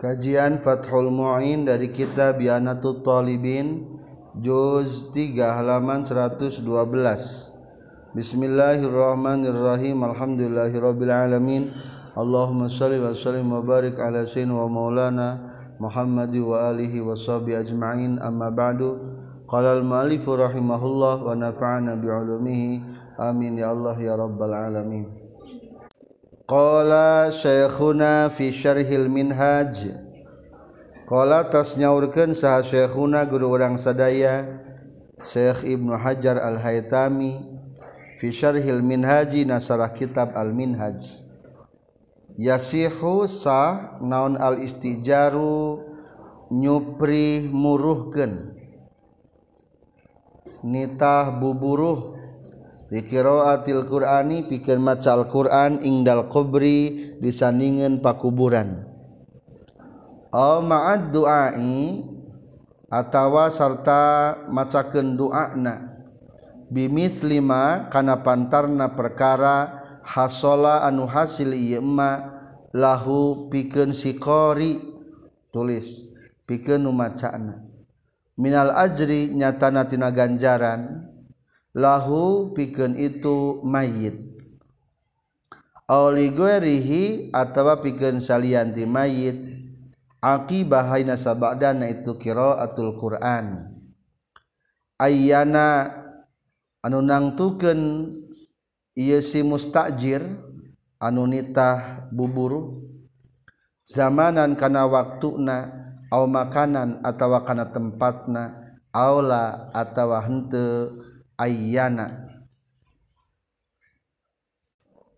Kajian Fathul Mu'in dari kitab Bianatul Talibin Juz 3 halaman 112 Bismillahirrahmanirrahim. Alhamdulillahirrabbilalamin. Allahumma salli wa sallim wa barik ala sayyidina wa maulana Muhammad wa alihi wa sahbihi ajma'in. Amma ba'du. Qala al-malifu rahimahullah wa nafa'ana bi'ulumihi. Amin ya Allah ya Rabbal Alamin. Qala Syekhuna fi syarhil minhaj. Qala tas nyaurkeun saha Syekhuna guru urang sadaya Syekh Ibnu Hajar Al-Haytami fi syarhil minhaji nasarah kitab Al-Minhaj. Yasihu sah naon al-istijaru nyupri muruhkeun. Nitah buburuh Riqiraatil Qur'ani pikeun maca Al-Qur'an ingdal kubri disandingan pakuburan. Aw ma'ad du'ai atawa sarta macakeun du'ana bimis lima kana pantarna perkara hasola anu hasil ieu ma lahu pikeun sikori tulis pikeun nu macana minal ajri nyatana tina ganjaran lahu pikeun itu mayit. Oligoerihi guerihi atawa pikeun salian ti mayit. Aqibahaina sabadana itu qiraatul Quran. Ayana anu nangtukeun ieu si mustajir anu nitah bubur zamanan kana waktuna au makanan atawa kana tempatna aula atawa henteu ayana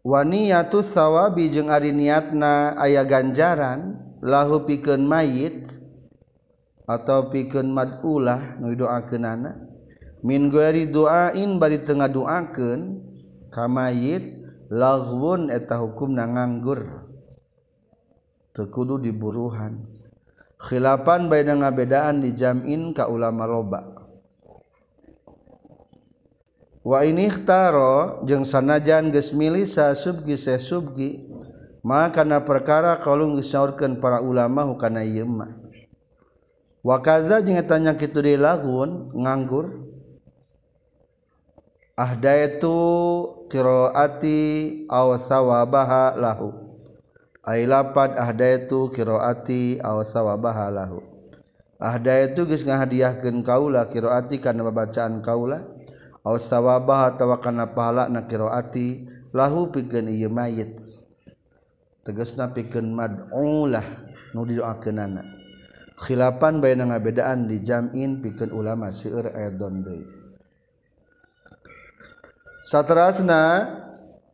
waniyatu sawabi jeung ari niatna aya ganjaran lahu pikeun mayit atau pikeun mad'ulah nu doakeunana min gueri doain bari tengah ngadoakeun ka mayit laghwun eta hukumna nganggur. Teu kudu diburuhan. Khilapan baina ngabedaan di jam'in ka ulama roba. wa initaro jeung sanajan gesmili sa subgi se subgi maka na perkara kalung disaurkan para ulama hukana ieu. Wa kadza jeung tanya kitu di lagun nganggur ahdaitu qiraati aw sawabaha lahu. Ai lapad ahdaitu qiraati aw sawabaha lahu. Ahdaitu geus ngahadiahkeun kaula qiraati kana bacaan kaula. aw sawabah atawa kana pahala na qiraati lahu pikeun ieu mayit. Tegasna pikeun mad'ulah nu didoakeunana khilapan bae na ngabedaan di jam'in pikeun ulama seueur edon deui. Saterasna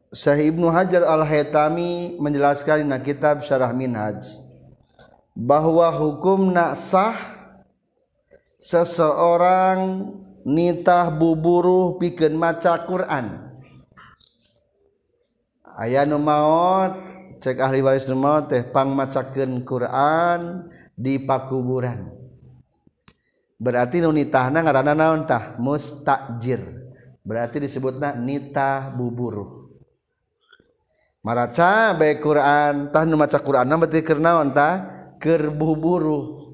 Syekh Ibnu Hajar Al-Haytami menjelaskan na kitab Syarah Minhaj bahwa hukum naksah seseorang nitah buburu pikeun maca Quran. Aya nu maut cek ahli waris nu maut teh pangmacakeun Quran di pakuburan. Berarti nu nitahna ngaranna naon tah? Mustajir. Berarti disebutna nitah buburu maraca bae Quran tah nu maca Quran berarti keur naon tah? Keur buburu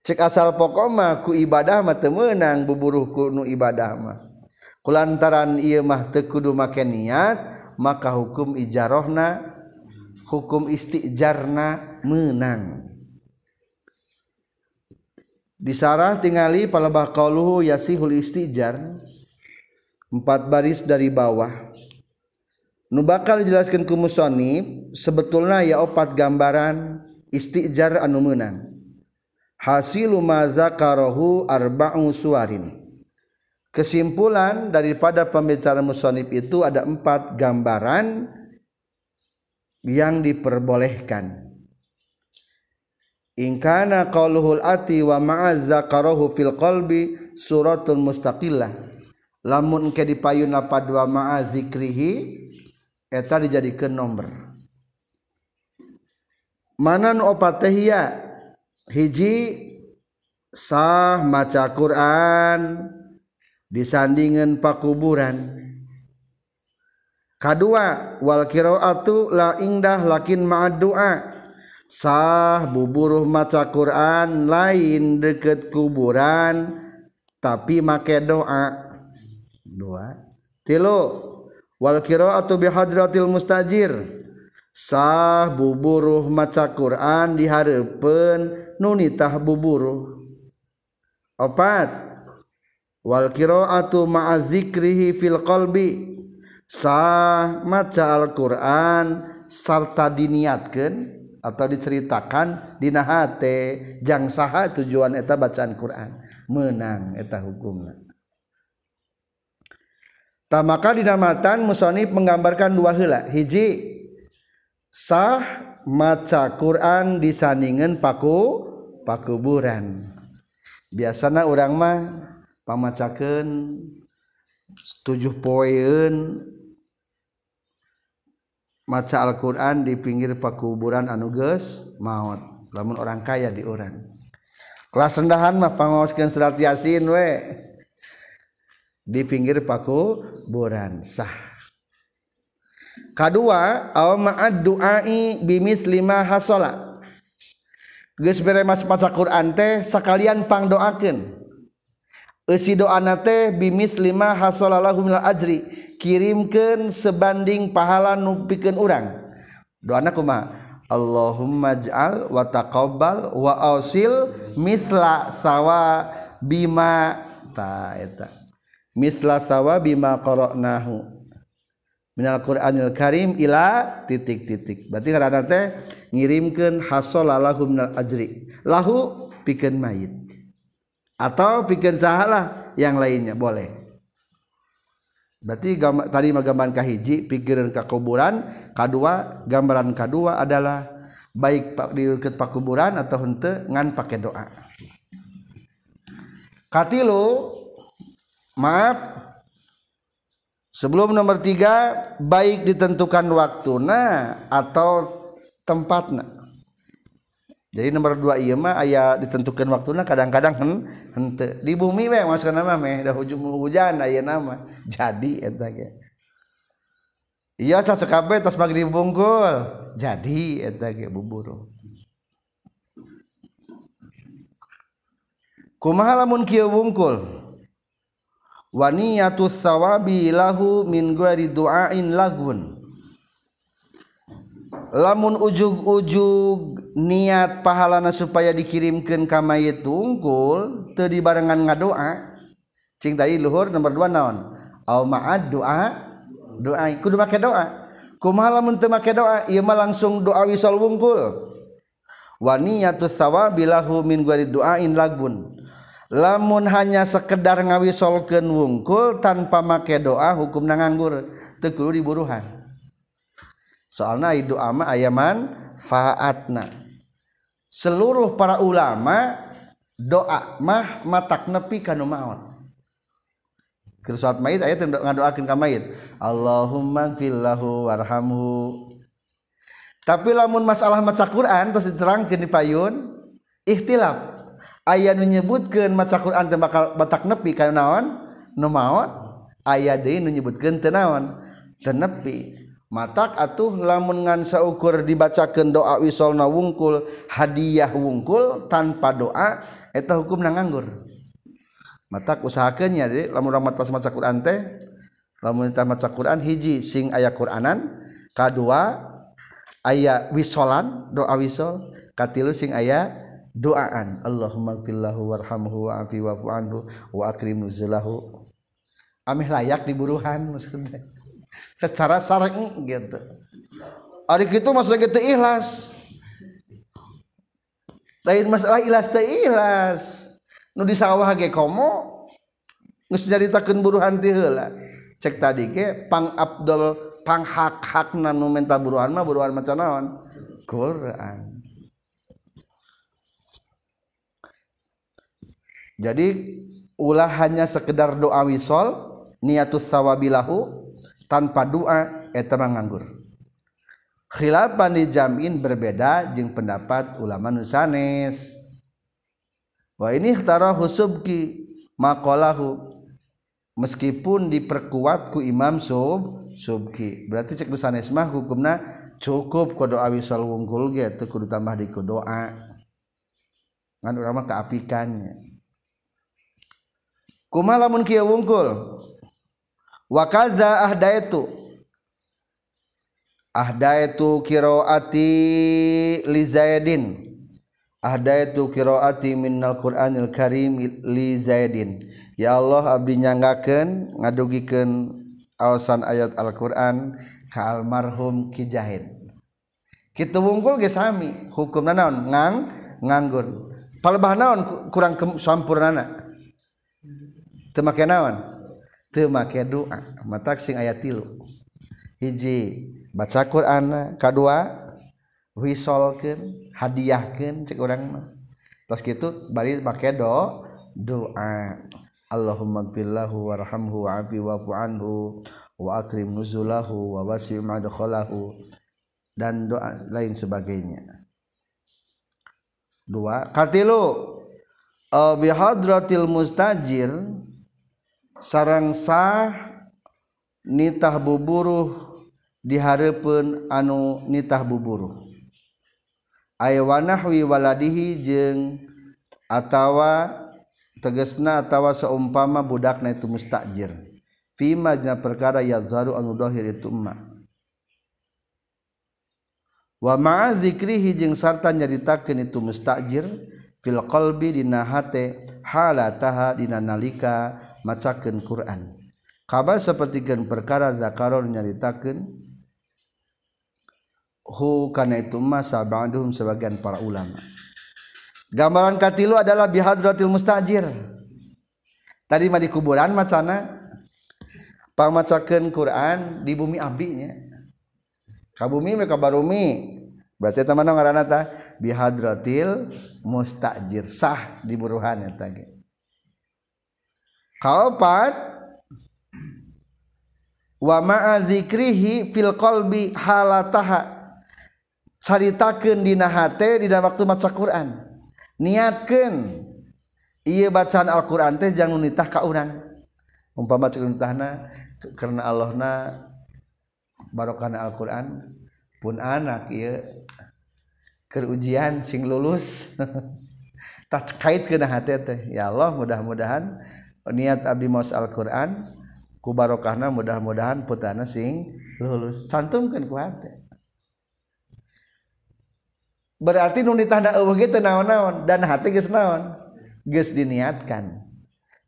cek asal pokokmah ku ibadah mah temenang buburuh ku ibadah mah. Kulantaran iya mah tekudu make niat maka hukum ijarohna hukum istijarna menang disarah tingali palebah qauluhu yasihul istijar empat baris dari bawah. Nu bakal dijelaskan ku musonib sebetulnya ya opat gambaran istijar anu menang hasilu mazakarohu arba'u suarin kesimpulan daripada pembicaraan musonib itu ada empat gambaran yang diperbolehkan. Ingkana qauluhul ati wa ma'azzakarohu fil qalbi suratun mustaqillah. Lamun ke dipayun apa dua ma'azikrihi eta dijadikan nomor. Manan opatehia hiji sah maca Quran disandingan pakuburan. Kedua wal qiraatu la indah lakin ma'ad doa sah buburuh maca Quran lain deket kuburan tapi make doa. Dua. Tilu wal qiraatu bi hadratil mustajir. sah buburuh maca Quran dihareupeun nunitah buburuh. Opat. Wal qiraatu ma'a dzikrihi fil qalbi. Sah maca Al-Qur'an sarta diniatkeun atau diceritakan dina hate. Jang saha tujuan eta bacaan Quran. Menang eta hukumna. Tamaka dinamatan musonif menggambarkan dua heula. Hiji sah maca Quran disaningen paku pakuburan. Biasanya orang mah pamacakan tujuh poin maca Al-Quran di pinggir pakuburan anuges maut namun orang kaya di orang kelas rendahan mah pangoskan surat yasin we. Di pinggir pakuburan sah. kedua aw ma'ad du'ai bimislima hasola. Geus bere mas maca Quran teh sakalian pangdoakeun. Eusi doana teh bimislima hasola lahu minal ajri kirimkeun sebanding pahala nu pikeun urang. Doana kumaha? Allahumma ja'al wa taqabbal wa ausil misla sawa bima ta eta. Misla sawa bima qara'nahu. Minal qur'anil karim ila titik-titik. Berarti karena teh ngirimkeun hasol lahu minal ajri lahu pikeun mayit. Atau pikeun sahalah yang lainnya boleh. Berarti tadi gambaran kahiji pikiran ke kuburan kedua gambaran kedua adalah baik pak dekat pakuburan atau hente ngan pakai doa. Katilu maaf sebelum nomor tiga baik ditentukan waktu nah atau tempatnya jadi nomor dua iya mah ayah ditentukan waktunya kadang-kadang hen, hente. Di bumi mah masuk nama meh dah hujung hujan ayah nama. Jadi eta ge. Iya sa sekabe tas maghrib bungkul jadi eta ge buburu. Kumaha lamun kieu bungkul wa niyatus sawabi lahu min ghairi du'ain lagun. Lamun ujug-ujug niat pahalana supaya dikirimkan kamayit tungkul teu barengan ngadoa cing tadi luhur nomor dua naon? Au ma'ad doa doa kudu make doa. Kumaha lamun teu make doa? Ieu mah langsung doa wisol wungkul. Wa niyatus sawabi lahu min ghairi duain lagun lamun hanya sekedar ngawisolkeun wungkul tanpa make doa hukum nganggur teu diburuhan. Soalnya itu ama ayaman faatna. Seluruh para ulama doa mah matak nepi kanu maut Kersuat mayit ayat ngadoakeun ka mayit. Allahumma gfirlahu warhamhu. Tapi lamun masalah maca Quran terus diterangkeun di payun ikhtilaf aya nu nyebutkeun maca Quran teh bakal batak nepi ka naon? Nu maot. Aya deui nu nyebutkeun teu naon? Teu nepi. Matak atuh lamun ngan saukur dibacakeun doa wisolna wungkul hadiah wungkul tanpa doa eta hukumna nganggur. Matak usahakeun nya deui lamun ramatas maca Quran teh lamun teh maca Quran hiji sing aya Quranan kadua aya wisolan doa wisol katilu sing aya doaan Allahumma fillahu warhamhu wa afi wa'fu anhu wa akrim nuzulahu ameh layak diburuhan maksudnya. Secara syar'i gitu. Ari kitu masalah gitu ikhlas. Lain masalah ikhlas teh ikhlas. Nu di sawah ge komo geus nyaritakeun buruhan ti heula. Cek tadi ge pang abdul pang hak hakna nu menta buruhan mah buruhan maca naon? Quran. Jadi ulah hanya sekedar doa wisol niatus sawabilahu tanpa doa eta nganggur. Khilafan di jamin berbeda jeng pendapat ulama nusanes wa ini ikhtara husubki maqalahu meskipun diperkuatku Imam sub subki. Berarti cek sanesmah hukumna cukup kodo awi sol wungkul ge kudu tambah di doa. Ngan urang mah kaapikannya kumaha lamun kieu wungkul. Wa kaza ahdaitu. Ahdaitu qiraati li zaidin. Ahdaitu qiraati minnal qur'anil karim li zaidin. Ya Allah abdi nyanggakeun ngadugikeun awasan ayat Al-Qur'an ka almarhum Ki Jahid kitu wungkul ge sami. Hukumna naon? Ngang nganggur. Palebah naon kurang sampurnana teu make naon? Teu make doa. Matak sing aya tilu. Hiji baca Quran kadua wisolkeun hadiahkeun cek urang mah. Tos kitu bari make do doa. Allahumma gfirlahu warhamhu wa'afi wa'fu anhu wa akrim nuzulahu wa wasi' madkhalahu dan doa lain sebagainya. Dua katilu. Bi hadratil mustajir sarang sah nitah buburuh diharapun anu nitah buburuh. Aywanahwi waladihi jeung atawa tegesna atawa seumpama budakna itu mustajir. Fima dina perkara yadzaru anu dohir itu emak wa ma'a zikrihi jeung sarta nyaritakeun itu mustajir fil qalbi dina hate halataha dina nalika macaken Quran. Kabar sepertikan perkara zakaron nyaritakan hu kana itu masa ba'duhum sebagian para ulama. Gambaran katilu adalah bihadratil mustajir. Tadi mah di kuburan macana pamacakeun Quran di bumi abinya ka bumi me ka barumi. Berarti teman ngaranna tah bihadratil mustajir sah di buruhan eta ge. kaopat. Wa ma'a zikrihi fil qalbi halataha. Caritakeun dina hate dina waktu maca Quran. Niatkeun. Ieu bacaan Al-Qur'an teh jangan nitah ka urang. Umpama cek nitahna karena Allahna barokahna Al-Qur'an pun anak ieu keur ujian sing lulus. Tak kait ke hate teh. Ya Allah mudah-mudahan niat abdi maus Al-Quran ku barokahna mudah-mudahan putana sing lulus. Santumkan ku berarti nu ditanda eueuh ge naon-naon dan hati geus naon? Geus diniatkan.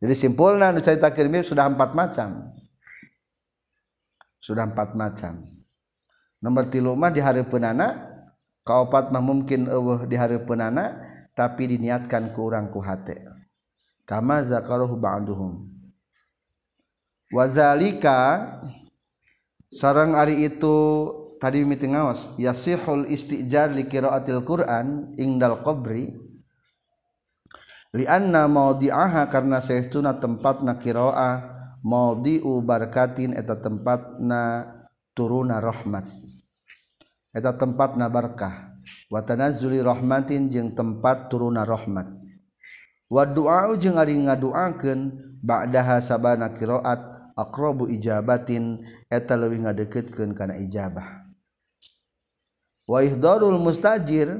Jadi simpulna nu caritakeun sudah empat macam. Sudah empat macam. Nomor tilu mah di hareupeunana kaopat mah mungkin eueuh di hareupeunana tapi diniatkan ku urang ku hate kama zakaruhu ba'duhum. Wa zalika sarang ari itu tadi meeting ngawas yasihul istijar li qiraatil Quran ingdal qabri li anna maudi'aha karena saestuna tempatna qiraah maudi'u barakatin eta tempatna turuna rahmat. Eta tempatna barkah. Wa tanazzuli rahmatin jeung tempat turuna rahmat wadua jeung ari ngaduakeun ba'daha sabana qiraat aqrabu ijabatin eta leuwih ngadeukeutkeun kana ijabah. Wa ihdarul mustajir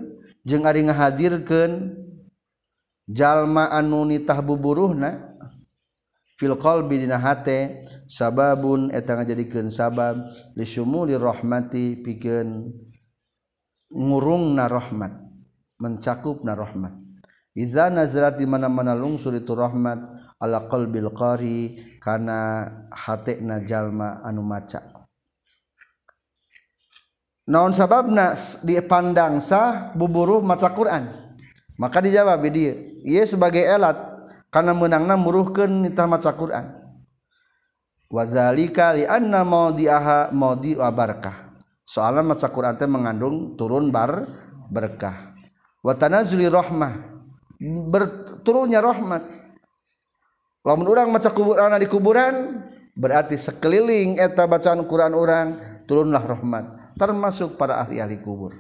jeung ari ngahadirkeun jalma anu nitah buburuhna fil qalbi dina hate sababun eta ngajadikeun sabab li syumuli rahmati pikeun ngurungna rahmat mencakupna rahmat. Iza nazarat di mana-mana lungsur itu rahmat ala qalbil qari kana hatena jalma anu maca. Naon sababna dipandang sah buburu maca Quran? Maka dijawab dia ia sebagai elat karena menangna muruhkeun nitah maca Quran. Wadzalika li anna maudi'aha maudi wa barakah soalnya maca Quran teh mengandung turun bar berkah. Wa tanazuli rahmah berturunnya rahmat. Lamun orang maca kuburan di kuburan berarti sekeliling eta bacaan Quran orang turunlah rahmat termasuk para ahli-ahli kubur.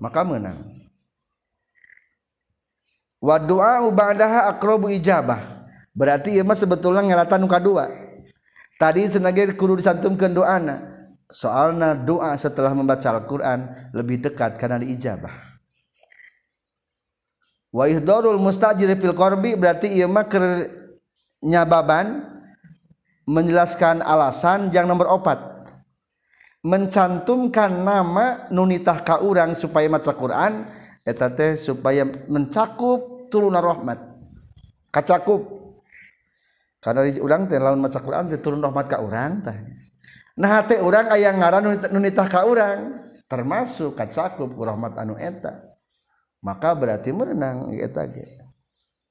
Maka menang. Wa du'a ba'daha aqrabu ijabah. Berarti ieu mah sebetulna ngelatan nu kadua. Tadi senagir kudu disantumkeun doana. Soalna doa setelah membaca Al-Qur'an lebih dekat karena diijabah. wahdorul mustajir fil korbi berarti ieu mah nyababan menjelaskan alasan yang nomor opat. Mencantumkan nama nunitah ka urang supaya maca Quran eta teh supaya mencakup turun rahmat. Kacakup. Karena di urang teh lawan maca Quran teh turun rahmat ka urang teh nah teh urang aya ngaran nunitah ka urang termasuk kacakup ku rahmat anu eta. Maka berarti menang eta ge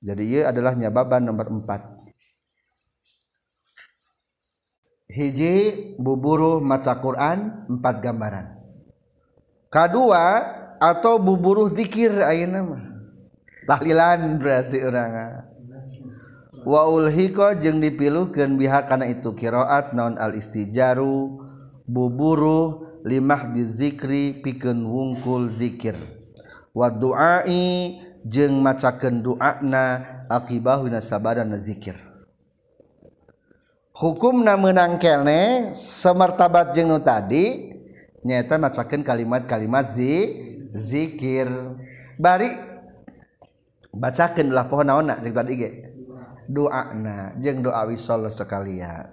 jadi ieu adalah nyababan nomor 4 hiji buburu maca Quran empat gambaran. Kedua atau buburu zikir ayeuna mah tahlilan berarti urang waulhiko jeng dipilukan biha karena itu kiroat non al istijaru buburu limah di zikri piken wungkul zikir waduai jeung macakeun doana akibahuna sabaran nazikir hukumna menang kene semartabat jeung nu tadi nyata macakeun kalimat-kalimat zi zikir. Bari bacakeun lah pohon naonna jeung tadi ge. Doana jeung doa wisol sekalian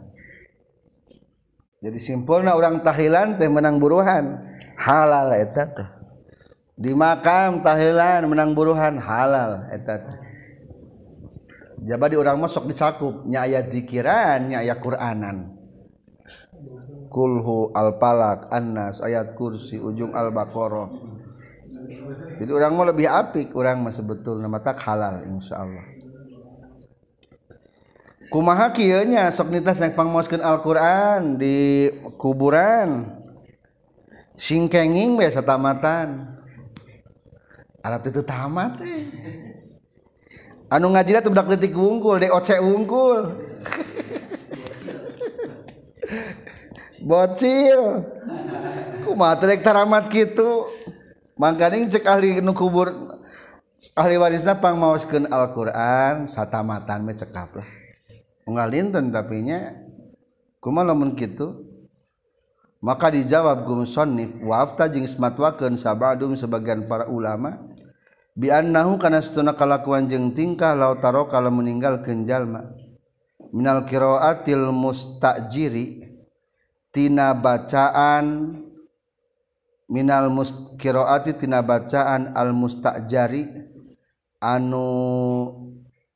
jadi simpulna orang tahlilan teh menang buruhan. Halal eta tuh. di makam tahilan menang buruhan halal ja di orang masuk dicakupnya ayat dzikirannya aya Quranan. Kulhu alpalak annas ayat kursi ujung al-baqarah jadi orang mau lebih apik orang mah sebetul nama tak halal insya Allah kumaha kieunya sok nitas yang pangmoskeun Al-Qur'an di kuburan? Singkenging biasa tamatan Arab itu tamat eh. anu ngaji tuh budak detik wungkul DOC wungkul. Bocil. Kumaha teh taramat kitu? Mangkaning cek ahli nu kubur ahli warisna pangmaoskeun Al-Qur'an satamatan me cekap lah ngalinten tapi nya kumaha lamun kitu? Maka dijawab gum musannif wa afta jeung sabadum sebagian para ulama biannahu kana satuna kalakuan jeung tingkah lautaro kalau meninggalkeun jalma. Minal qiraatil mustajiri tina bacaan minal muskiraati tina bacaan al mustajari anu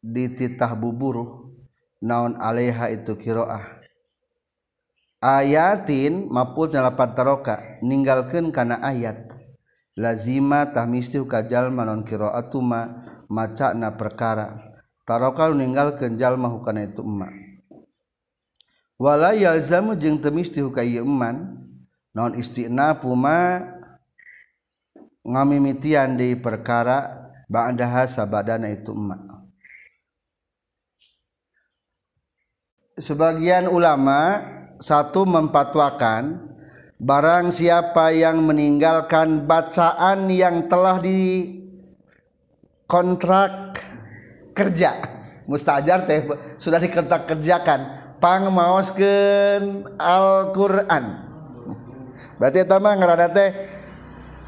dititah buburuh naon alaiha itu qiraah. Ayatin mapul dalapan taroka ninggalkeun kana ayat. lazima tahmisti kajal manon kiroatuma maca na perkara. Tarokal ninggal kenjal mahukan itu emak wala yalzamu jeng teu hukai eman non istina puma ngamimitian di perkara ba'daha sabadana itu emak sebagian ulama satu mempatwakan barang siapa yang meninggalkan bacaan yang telah di kontrak kerja. Mustajar teh sudah dikontrak kerjakan. Pang maoskeun Al-Qur'an. Berarti eta mah teh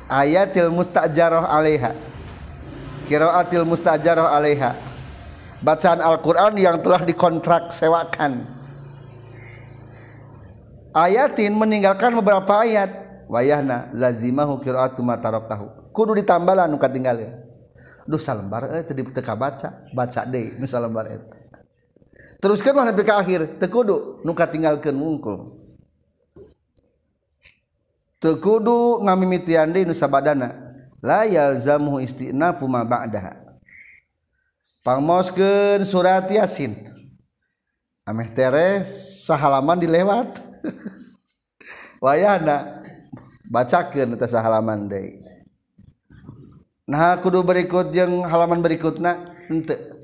ayatil mustajarah alaiha. Qiraatil mustajarah alaiha. Bacaan Al-Quran yang telah dikontrak sewakan ayatin meninggalkan beberapa ayat. Wayahna lazimahu qiraatu ma tarakahu kudu ditambah lah nu katinggalin duh salembar eh tadi teka baca. Baca deui nu salembar eta teruskan nepi ka akhir. Teu kudu nu katinggalkeun wungkul. Teu kudu ngamimitian deui nu sabadana la yalzamu istinafu ma ba'daha. Pangmoskeun surat yasin. Ameh tere sahalaman dilewat wayana bacakan atas halaman deui. Nah kudu berikut yang halaman berikutnya henteu.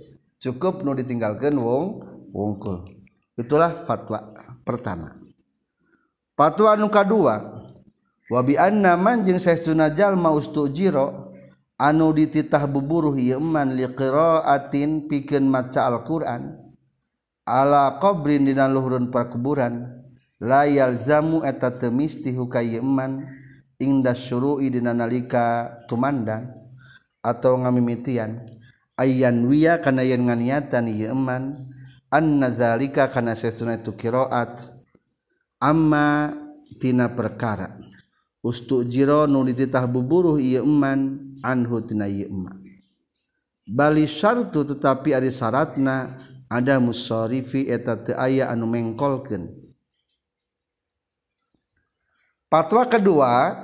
Cukup nu ditinggalkan wong wongkul. Itulah fatwa pertama. Fatwa nu kedua wabi anna man jeung saestuna jalma ustujiro anu dititah buburuh ieu man liqiraatin pikeun maca Al-Qur'an ala qabrin dina luhurun perkuburan. layal zamu eta temisti hukaman indah surui dina tumandang atau ngamimitian. Ayayan wiya kana yen nganiatan ieu eman anna kana sesuna itu qiraat amma tina perkara. Ustu jiro nu dititah buburuh ieu eman anhu tina ieu bali syartu tetapi ari syaratna ada musarifi eta teu aya anu mengkolkeun. patwa kedua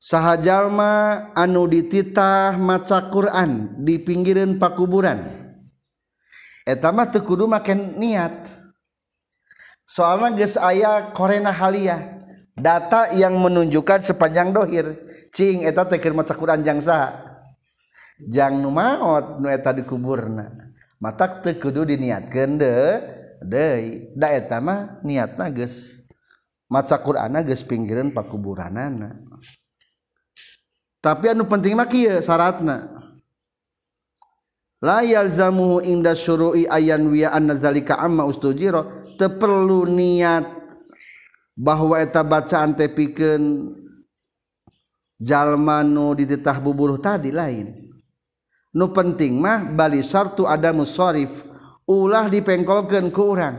sahjallma anu dititah maca Quran di pinggiran pakuburan. Etama tekudu makan niat. Soalnya guys aya korena haliah data yang menunjukkan sepanjang dohir. Cing eta tekir maca Quran jang saha? Jang nu maot nu eta dikuburna. Matak tekudu diniatkeun deui da eta mah niatna geus. maca Quran geus pinggiran pakuburanana. Tapi anu penting mah kieu syaratna. La yalzamuhu inda syuru'i ayan wiya anna zalika amma ustujira teu perlu niat bahwa eta bacaan teh pikeun jalma nu dititah buburuh tadi lain. Nu penting mah bali sartu ada musarif ulah dipengkolkeun ku urang.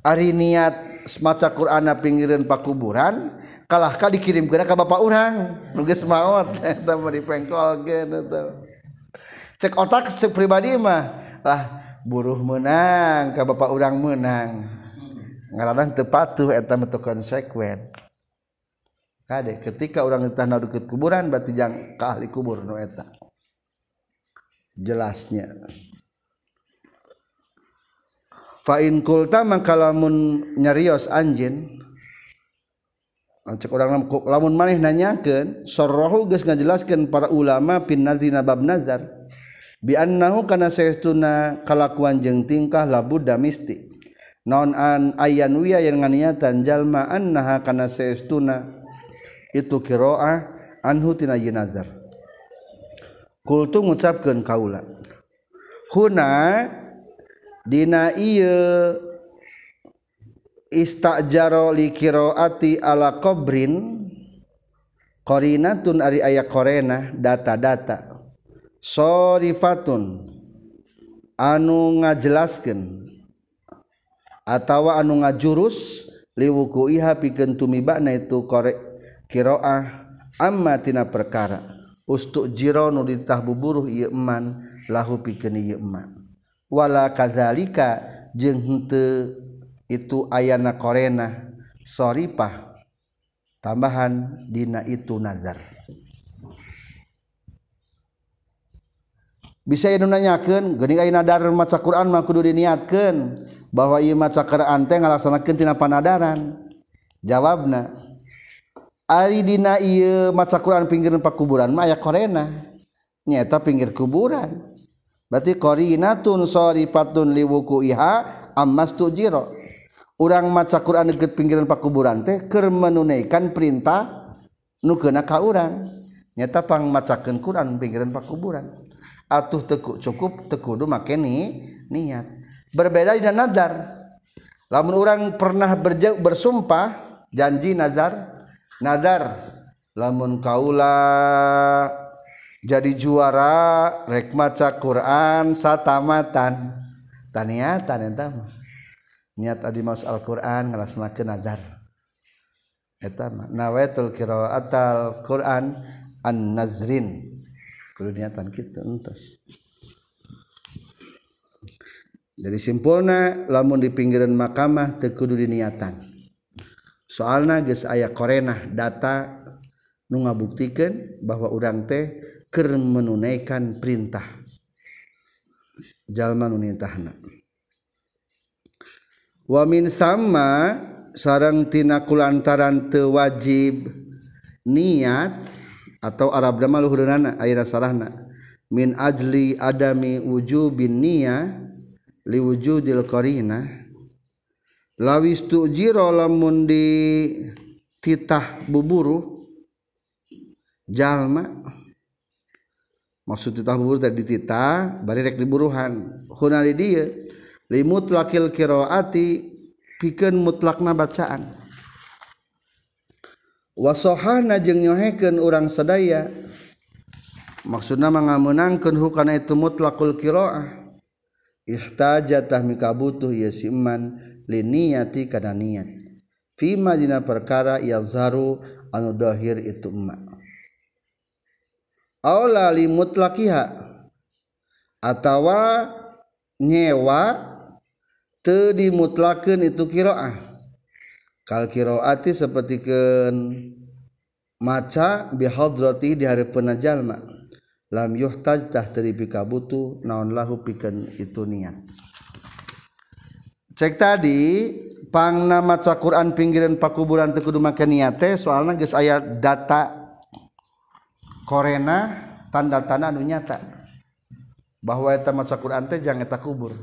Ari niat semaca Quran pinggiran pakuburan kalah kali dikirim ke ka bapak urang nugis maut eta mah cek otak cek pribadi mah lah buruh menang ka bapak urang menang. Ngaradang teu patuh eta mah konsekuen kade ketika urang teh na deket kuburan berarti jang ka ahli kubur nu eta. Jelasnya. fa'in kulta mangkalamun nyarios anjin cek orang lamun maneh nanyakeun sarrahu geus ngajelaskeun para ulama pin nazina bab nazar bi annahu kana saestuna kalakuan jeung tingkah labudda misti non an ayan wiya yang nganiatan jalma annaha kana saestuna itu qiraah anhu tina nazar. Kultu ngucapkeun kaula huna Dina ieu istajaro likiroati ala qabrin qarinatun ari aya korena data-data. Sorifatun anu ngajelaskeun Atawa anu ngajurus liwuku iha pikeun tumibana itu kore kiroah amma tina perkara. Ustuk jiro nu ditah buburuh ieu eman lahu pikeun ieu eman. wala kazalika jeung henteu itu ayana korena. Soripah tambahan dina itu nazar. Bisa ini nanyakan geni aya nadar maca Quran mah kudu diniatkan bahwa ieu maca Quran teh ngalaksanakeun tina panadaran. Jawabna ari dina ieu maca Quran pinggir pakuburan mah aya korena. Nyata pinggir kuburan. berarti qorinatun sarifatun liwukuiha ammas tujiro urang maca Quran deket pinggiran pakuburan teh keur menunaikan perintah nu keuna ka nyata pang Quran pinggiran pakuburan. Atuh tekuk cukup tekudu make ni niat. Berbeda dengan nadar lamun orang pernah berjauh, bersumpah janji nazar nadar lamun kaula jadi juara rek maca Quran satamatan. Taniatan eta mah. Niat adi maos Al-Qur'an ngalaksanakeun nazar eta mah. Nawaitul qiraatal Qur'an an-nazrin. Kudu niatan kitu entos. Jadi simpulna lamun di pinggiran makamah teu kudu diniatan. Soalna geus aya korenah data nu ngabuktikeun bahwa urang teh keur menunaikan perintah. Jalma nu nitahna wa min sama sarang tina kulantaran teu wajib niat atau Arab dama luhurna ayeuna sarahna. Min ajli adami wujubin niyah li wujudil qarinah lawis jiro lamun di titah buburu jalma maksud titah bubur tadi titah bari rek diburuhan hunari dia limut lakil kiroati pikeun mutlakna bacaan. Wasohana jeung nyohekeun urang sadaya. Maksudna mangameunangkeun hukana itu mutlakul kiroah. Ihtajatah mikabutuh ya si iman liniyati kana niat fima dina perkara yazharu anu dahir itu emak. Aula li mutlakiha atawa nyewa teu dimutlakeun itu kiroah. Kal qiraati sapertikeun maca bi hadrati di hareupeuna jalma. Lam yuhtaj tah teu pikabutuh naon lahu pikeun itu niat. Cek tadi pangna maca Quran pinggiran pakuburan teu kudu make niat teh soalna geus aya data korena tanda-tanda anu nyata. Bahwa eta maca Quran teh jangan eta kubur.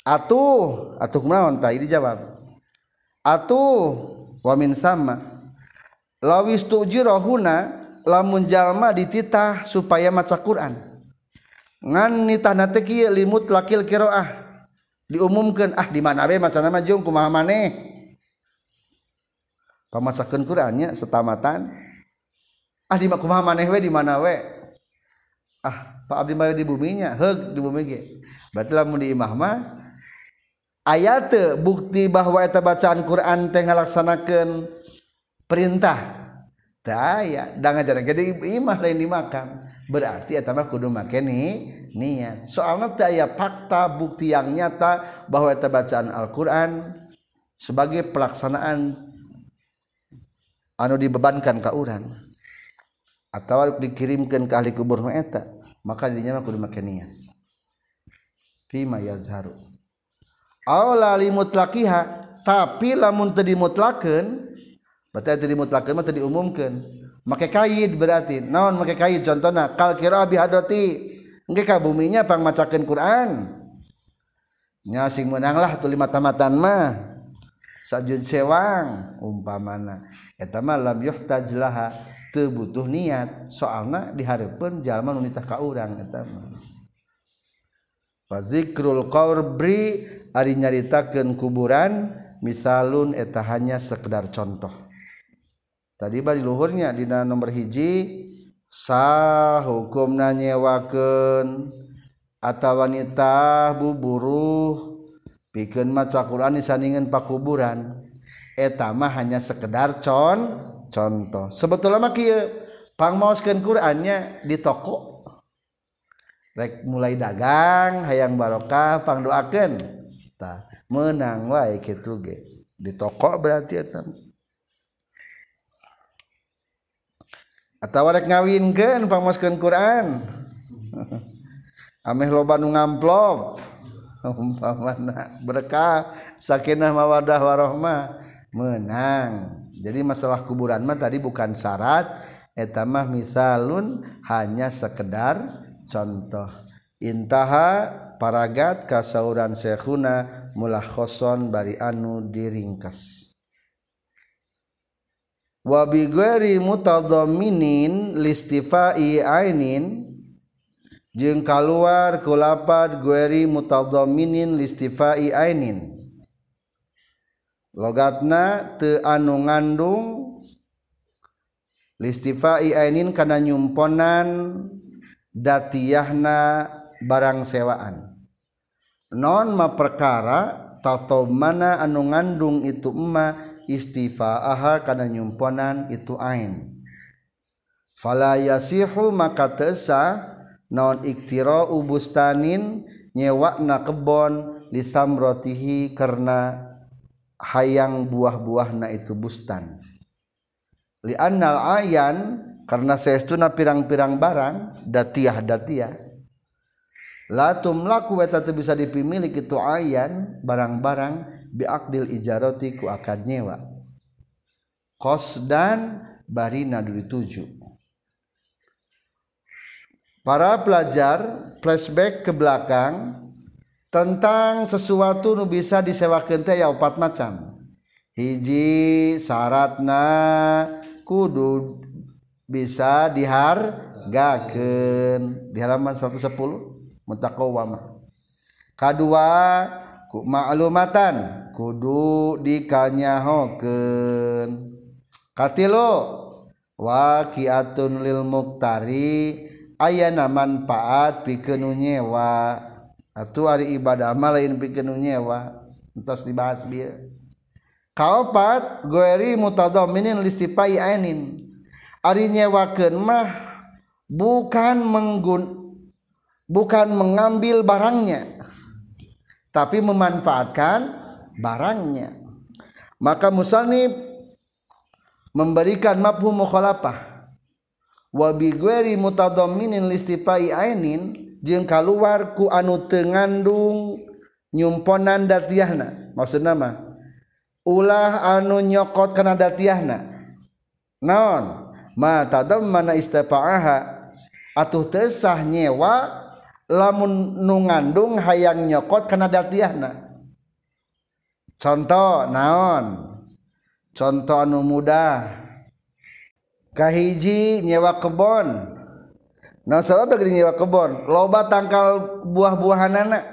Atuh atuh kumaha tah ini jawab atuh wa min sama. Lawis tujirahuna lamun jalma dititah supaya maca Quran. Ngan nitah nate kieu limut lakil qiraah diumumkeun ah di mana we maca nama jung kumaha maneh? Pamasakeun Qurannya setamatan. ah di kumaha maneh we di mana we? Ah Pak Abdi mah di buminya heug di bumi ge. Berarti lamun di imah mah ayat bukti bahwa eta bacaan Quran teh ngalaksanakeun perintah. Daya, aya da ngajaran jadi di imah lain di makam berarti eta mah kudu make ni niat. Soalnya teu aya fakta bukti yang nyata bahwa eta bacaan Al-Qur'an sebagai pelaksanaan anu dibebankan ka urang. atau dikirimkan ke ahli kubur eta maka dirinya mah kudu make niat. Fima yazharu. Aw la mutlaqiha tapi lamun teu dimutlakeun berarti teu dimutlakeun mah teu diumumkeun. Make kaid berarti naon make kaid? Contohna kal qira'a bi hadati engke ka buminya pang macakeun Quran. Nya sing meunang lah tuluy mata-matan mah. Sajud sewang umpamana. Eta mah lam yuhtajlaha butuh niat soalnya diharapkan jalma nunitah ka urang eta Fa zikrul qabri ari nyaritakeun kuburan misalun eta hanya sekedar contoh. Tadi ba di luhurnya dina nomor hiji sah hukum nanyewakeun atawa wanita buburuh pikeun maca Quran disandingan pakuburan eta mah hanya sekedar con contoh. Sebetulnya mah pangmaoskeun Qur'annya di toko. Rek mulai dagang hayang barokah pangdoakeun. Tah menang wae kitu ge di toko berarti eta atawa rek ngawinkeun pangmaoskeun Qur'an. Ameh loba nu ngamplop. Umpamana berkah sakinah mawadah warohmah. Menang jadi masalah kuburan mah tadi bukan syarat etamah misalun hanya sekedar contoh. Intaha paragat kasauran syekhuna mulakhoson bari anu diringkas. Wa bi ghairi mutadhamminin listifai ainin jeung kaluar kulapad ghairi mutadhamminin listifai ainin. logatna teu anu ngandung listifai ainin kana nyumponan datiyahna barang sewaan. Non ma perkara tato mana anu ngandung itu emma istifaaha kana nyumponan itu ain. Fala yasihu maka tesa non iktirau bustanin nyewakna kebon lithamrotihi karena hayang buah-buahna itu bustan. Li annal ayan karena saestuna pirang-pirang barang datiah datiah latum laku eta teu bisa dipimilik itu ayan barang-barang biakdil ijarati ku akad nyewa. Dan barina tuju. Para pelajar flashback ke belakang tentang sesuatu nu bisa disewakan teh ya opat macam. Hiji syaratna kudu bisa dihargakeun. Di halaman 110 mutaqawwama kedua ku maklumatan kudu dikanyahokeun. Katilu waqiatun lil muktari ayana manfaat pikeun nyewa. Atuh ari ibadah mah lain pikeun nyewa. Entos dibahas bieu kaopat goeri mutadaminin listifai ainin. Ari nyewakeun mah bukan menggun bukan mengambil barangnya tapi memanfaatkan barangnya. Maka musannif memberikan mafhum mukhalafah. Wa bi ghairi mutadamminin listifai ainin jeung kaluar ku anu teu ngandung nyumponan datiahna. Maksudna mah ulah anu nyokot kana datiahna. Naon? Ma tadammana istafa'aha atuh teu sah nyewa lamun nu ngandung hayang nyokot kana datiahna. Contoh naon? Contoh anu mudah. Kahiji nyewa kebon. Nah sebab gede nyewa kebon? Loba tangkal buah-buahan anak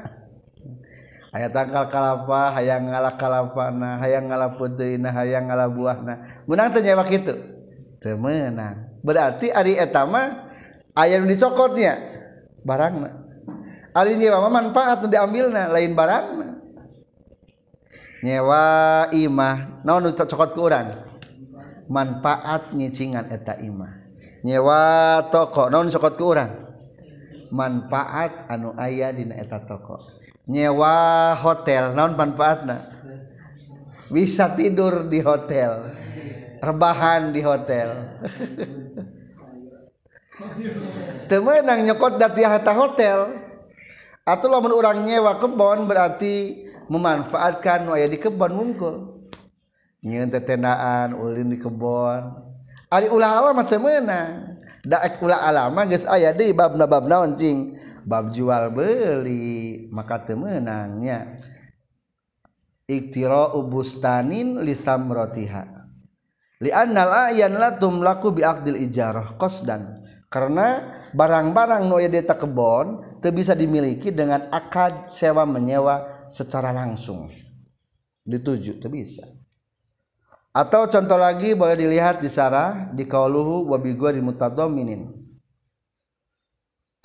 Ayah tangkal kalapa hayang ngalah kalapana hayang ngalah putuina hayang ngalah buahna. Menang teh nyewa kitu? Teu meunang berarti ari eta mah aya nu dicokotnya? Barangna. Ari nyewa manfaat nu diambilna lain barangna. Nyewa imah naon nu cokot ku urang? Manfaat nyicingan eta imah. nyewa toko. Non sokot ke orang manfaat anu ayah dina eta toko. Nyewa hotel. Non manfaatna? Bisa tidur di hotel. Rebahan di hotel. Temenang nyokot dati harta hotel. Atau lamun orang nyewa kebon berarti memanfaatkan nu aya di kebon mungkul nyeun tetendaan ulin di kebon. Ari ulah alama teu meunang. Daek ulah alama geus aya deui babna bab naon cing? Bab jual beli maka teu meunang nya. Iktira'u bustanin li samratiha li annal ayan la tumlaku bi aqdil ijarah qasdan. Karena barang-barang nu aya di kebon bisa dimiliki dengan akad sewa menyewa secara langsung. Dituju itu bisa atau contoh lagi boleh dilihat di sarah di kauluhu wabil gua di mutadaminin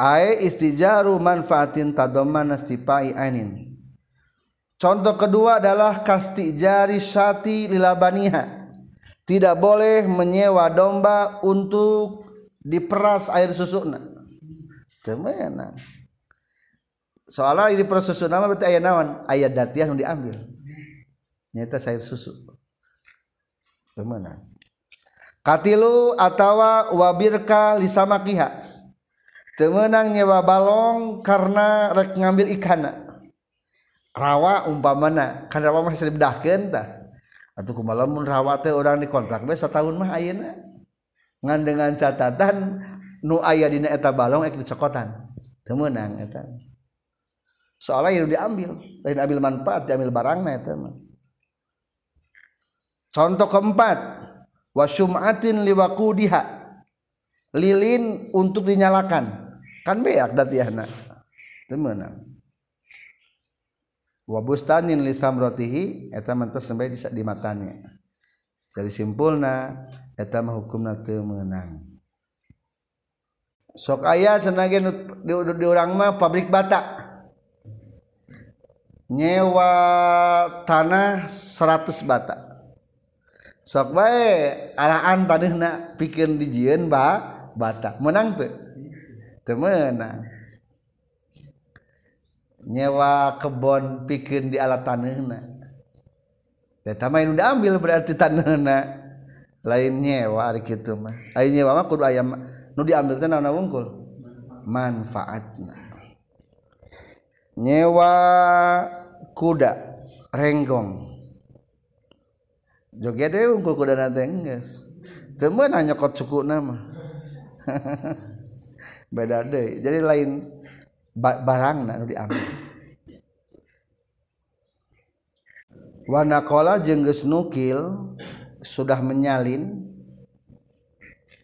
ai istijaru manfaatin tadomana stipai ainin. Contoh kedua adalah kastijari syati lilabaniha. Tidak boleh menyewa domba untuk diperas air susukna temenan soalnya proses susu nama berarti ayat naon? Ayat datiah yang diambil. Nyata saya susu temenang katilu atawa wabirka lisama kiha. Temenang nyewa balong karena rek ngambil ikana rawa umpamana kan rawa masih dibedahkeun tah. Atuh kumalamun rawa teh urang dikontrak bae satahun mah ayeuna. Ngan dengan catatan nu aya dina eta balong ek dicokotan. Teu meunang eta. Soalnya yang diambil lain ambil manfaat diambil barangna eta mah. Contoh keempat wasyumatin liwakudiha lilin untuk dinyalakan. Kan beak datiahna itu menang wabustanin lisamrotihi eta mantos sampai di matanya. Jadi simpulna eta mah hukumna teu meunang sok aya cenah di, di urang mah pabrik bata. Nyewa tanah 100 bata sok baik alaan tadi nak pikir dijian ba bata. Menang tuh temenang nyewa kebon pikir di alat tanahna ya tamain udah ambil berarti tanahna lain nyewa ari kitu mah. Ari nyewa mah kudu ayam nu diambil teh naon wungkul manfaatna. Nyewa kuda renggong. Joget deh unggul kuda nanti enggak temen hanya kot suku nama. Beda deh jadi lain barang nak diambil. Wanakola jengges nukil sudah menyalin.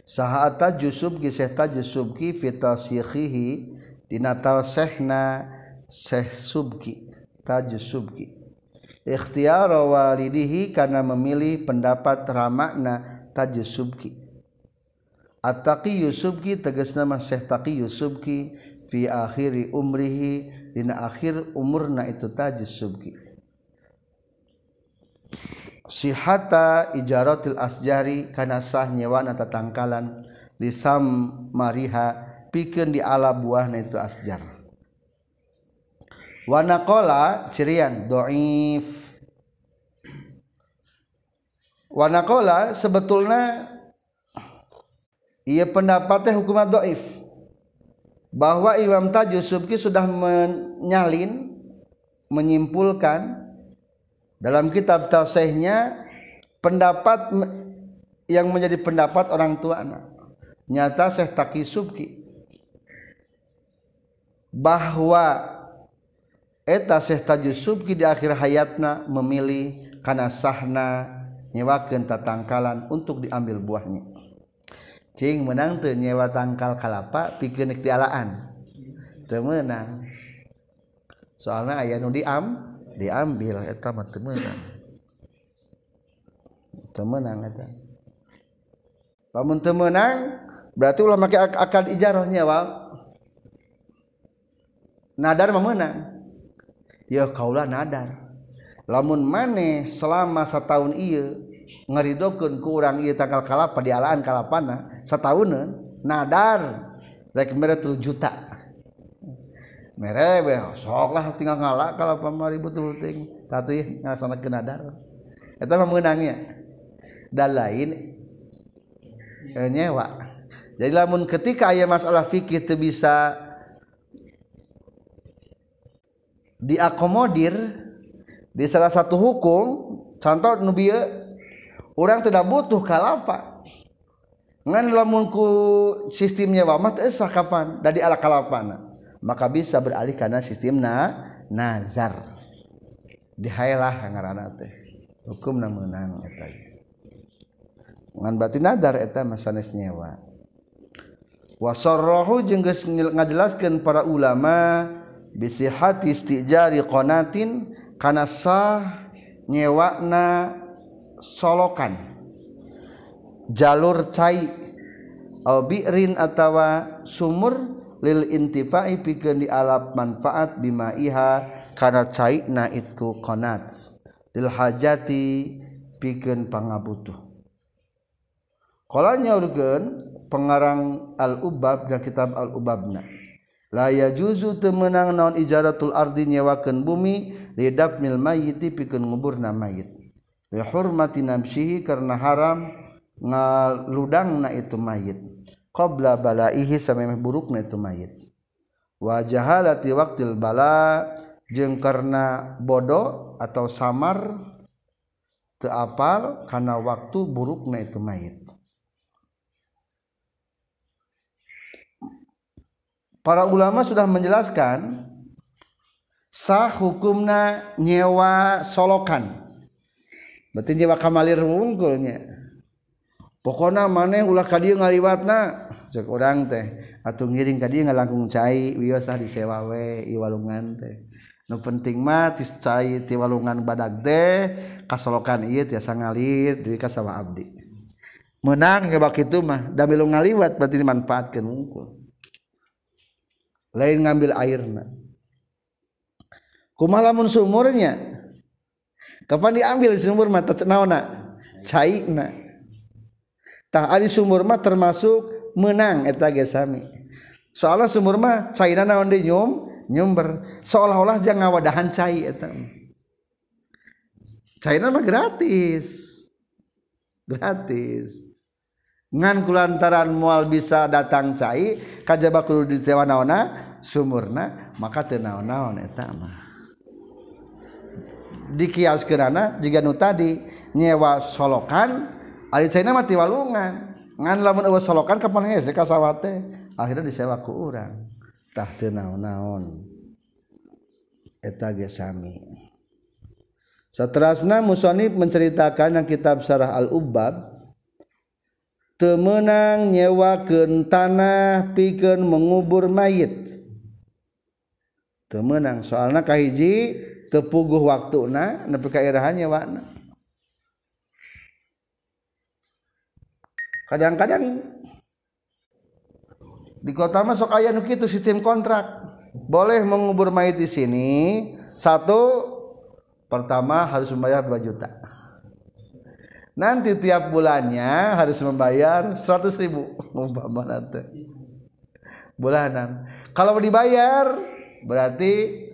Sahata jusub kisah jusub ki fitasihihi di natal sehna Syekh Subki Tajus Subki Ikhtiar walidihi karena memilih pendapat ramakna Tajus Subki At-Taqi Yusubki tegas nama Syekh Taqi Yusubki fi akhiri umrihi dina akhir umurna itu Tajus Subki Sihata ijaratil asjari kana sah nyewana tatangkalan lisam mariha pikeun di ala buahna itu asjar Wanakola cirian doif. Wanakola sebetulnya ia pendapatnya hukuman doif. Bahwa Imam Tajus Subki sudah menyalin menyimpulkan dalam kitab tafsirnya pendapat yang menjadi pendapat orang tua anak nyata Syekh Taki Subki. Bahwa Syekh Tajus Subki di akhir hayatna memilih karena sahna nyewakan tatangkalan untuk diambil buahnya. Cing menang tuh nyewa tangkal kalapa pikir dialaan. Temenang soalnya ayah nu diam diambil eta mah temenang temenang eta. Lamun temenang berarti ulah make akad ijarah nyewa. Nadar memenang ya kaulah nadar. Lamun mane selama setahun iya ngeridokun ku kurang Ia tanggal kalapa di alaan kalapana setahun nadar. Rek mere juta. Mere beh sok lah tinggal ngalah kalapa mah ribut ting. Tatu ya ke nadar. Itu mah mengenangnya dan lain e nyewa. Jadi lamun ketika aya masalah fikir Itu bisa diakomodir di salah satu hukum contoh nubia orang tidak butuh kalapa? Ngan lamunku sistemnya wamat esah kapan? Dari ala kalapana? Maka bisa beralih karena sistem na nazar dihayalah ngarana teh. Hukum na menang eta. Ngan berarti nazar eta masanes nyewa. Wasarrahu jeung geus ngajelaskeun para ulama bisihati istijari qonatin kana sah nyewakna solokan. Jalur cai au bi'rin atawa sumur lil intifai pikeun dialap manfaat bima iha kana caina itu qonat lil hajati pikeun pangabutuh. Kala nyaurkeun pengarang al-ubab dan kitab al-ubabna laa juzu temenang naon ijaratul ardi nyewakeun bumi lidab mil mayiti pikeun nguburna mayit li hurmati nafsihi karena haram ngaludangna itu mayit qabla balaihi samemeh burukna itu mayit wa jahalati waqtil bala jeung karena bodoh atau samar teu apal kana waktu burukna itu mayit para ulama sudah menjelaskan sah hukumna nyewa solokan. Berarti nyewa kamalir wungkulnya pokoknya mana ulah kadieu ngaliwatna. Cek orang teh atau ngiring kadieu ngalangkung cai wios lah disewa we iwalungan teh. Nu penting mah tis cai ti walungan badag teh kasolokan ieu tiasa ngalir duit ka abdi. Menang nyewa kitu mah da milu ngaliwat berarti dimanfaatkeun wungkul lain ngambil airna kumalamun sumurnya kapan diambil sumur mata naona cairna tah ari sumur mah termasuk menang eta ge sami. Soalnya sumur mah cairna naon deui nyum nyumber. Seolah-olah jangan ngawadahan cai eta cairna mah gratis. Gratis. Ngan kulantaran mual bisa datang cai kajaba kudu disewa naona sumurna maka tenaon-naon etama di kias kerana jika nu tadi nyewa solokan ari China mati walungan ngan lamun eueuh solokan kapan hese ka sawate akhirnya disewa ku urang. Tah teu naon-naon. Eta ge sami. Seterusnya Musonib menceritakan yang kitab Syarah Al-Ubab Temenang nyewakan tanah pikir mengubur mayit. Temenang soalnyakahhiji tepuguh waktu nah neikairahannya warna kadang-kadang di kota masuk aya itu sistem kontrak. Boleh mengubur may di sini satu pertama harus membayar 2 juta. Nanti tiap bulannya harus membayar 100 ribu. Bulanan. Kalau dibayar berarti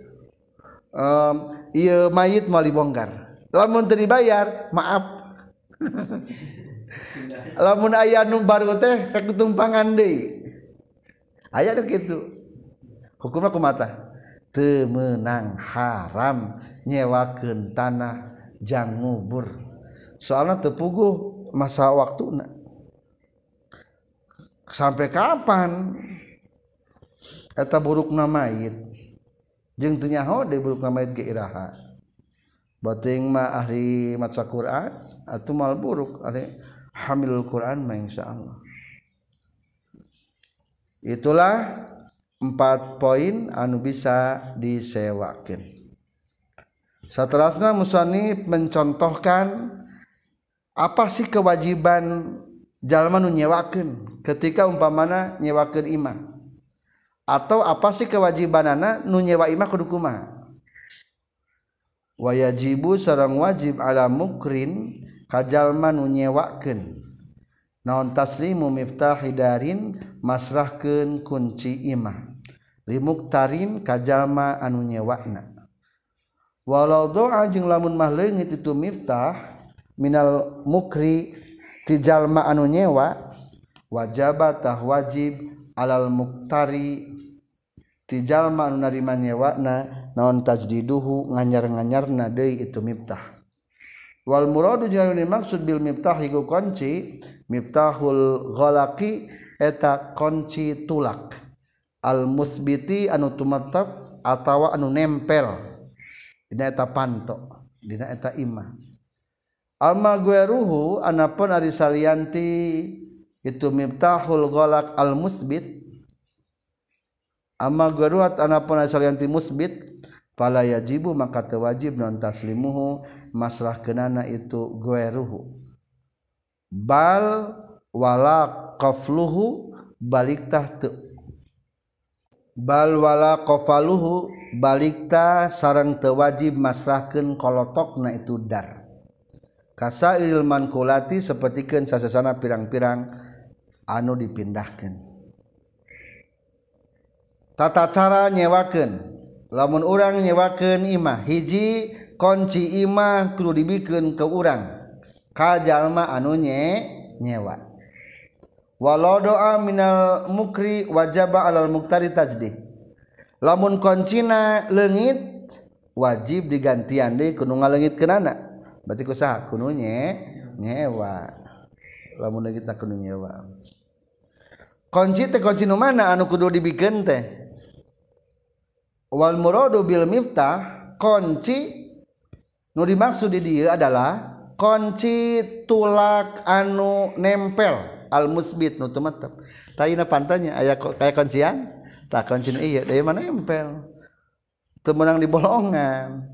um, iya mayit mau dibongkar. Lamun teu dibayar maaf. Lamun aya nu baru teh rek ditumpangan deui. Aya nu kitu. Hukumna kumaha teu meunang haram nyewakeun tanah jang ngubur. Soalna teu puguh masa waktuna. Sampai kapan? Eta burukna mayit. jeung teu nyaho deui ngamait ge iraha. Bating mah ahli maca Quran atuh mal buruk ahli hamilul Quran mah insyaallah. Itulah empat poin anu bisa disewakan seterusnya Musani mencontohkan apa sih kewajiban jalma nu nyewakeun ketika umpamana nyewakeun imam atau apa sih kewajibanana nu nyewa imah kudu kumaha? Wayajibu sareng wajib ala mukrin kajalma nu nyewakeun. Naon taslimu miftahidarin masrahkeun kunci imah. Limuktarin kajalma anu nyewakna. Walau doa jeung lamun mah leungit itu miftah minal mukri tijalma anu nyewa wajabatah wajib alal muktari tijallma narima nyewakna naon tajdiduhu nganyar-nganyarna deui itu miftah. Wal muradu jeung dimaksud bil miftah iku kunci miftahul ghalaqi eta kunci tulak. Al musbiti anu tumetep atawa anu nempel. Dina eta panto dina eta imah. Amma gueruhu anapun ari salianti itu miftahul ghalaq al musbit amma ruhat anapun salianti musbit fala yajibu maka tewajib non taslimuhu masrah kenana itu ruhu bal wala qafluhu baliktah tu balwala qafaluhu balikta sarang tewajib masrahkeun kolotokna itu dar. Kasa ilman kulati sapertikeun sasasana pirang-pirang anu dipindahkan tata cara nyewaken lamun orang nyewakeun imah hiji kunci imah kudu dibikin ke urang. Kajalma anu nye nyewa. Walau doa minal mukri wajaba alal muktari tajdid lamun koncina lengit wajib digantian deh kudu ngalengit kenana. Berarti kusaha kununya nyewa. Lamun kita kudu nyewa. Kunci teh kunci nu mana? Anu kudu dibikeun teh. Wal muradu bil miftah kunci nu dimaksud di dia adalah kunci tulak anu nempel al musbit nu tumatep tayina pantanya aya kayak kuncian? Tak kunci iya dari mana nempel. Temenang di bolongan.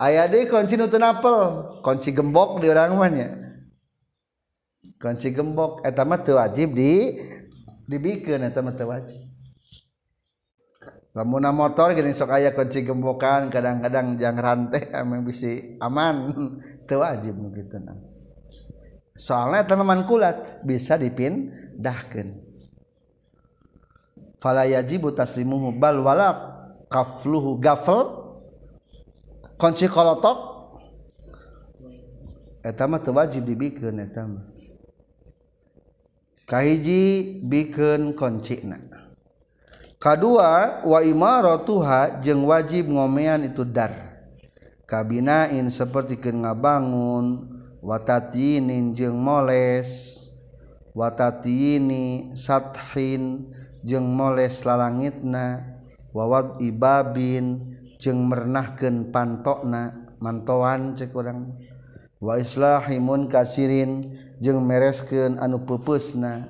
Ayah deh kunci nu tenapel kunci gembok di orang mana kunci gembok. Eta mah teu wajib di dibikeun eta mah teu wajib. Lamun motor gini sok aya kunci gembokan kadang-kadang jang rantai emang bisi aman. Teu wajib kitu nah. Soalnya eta kulat bisa dipindahkeun. Fala yajibu taslimuhu bal wala kafluhu gafl kunci kolotok eta mah teu wajib dibikeun eta eh, mah kahiji bikin koncina. Kedua wa imaratuha jeung wajib ngomean itu dar. Kabinain sapertikeun ngabangun watatinin jeung moles watatini sathin jeung moles lalangitna wawad ibabin jeung mernahkeun pantokna mantoan cek urang. wa islahimun kasirin jeung mereskeun anu pupusna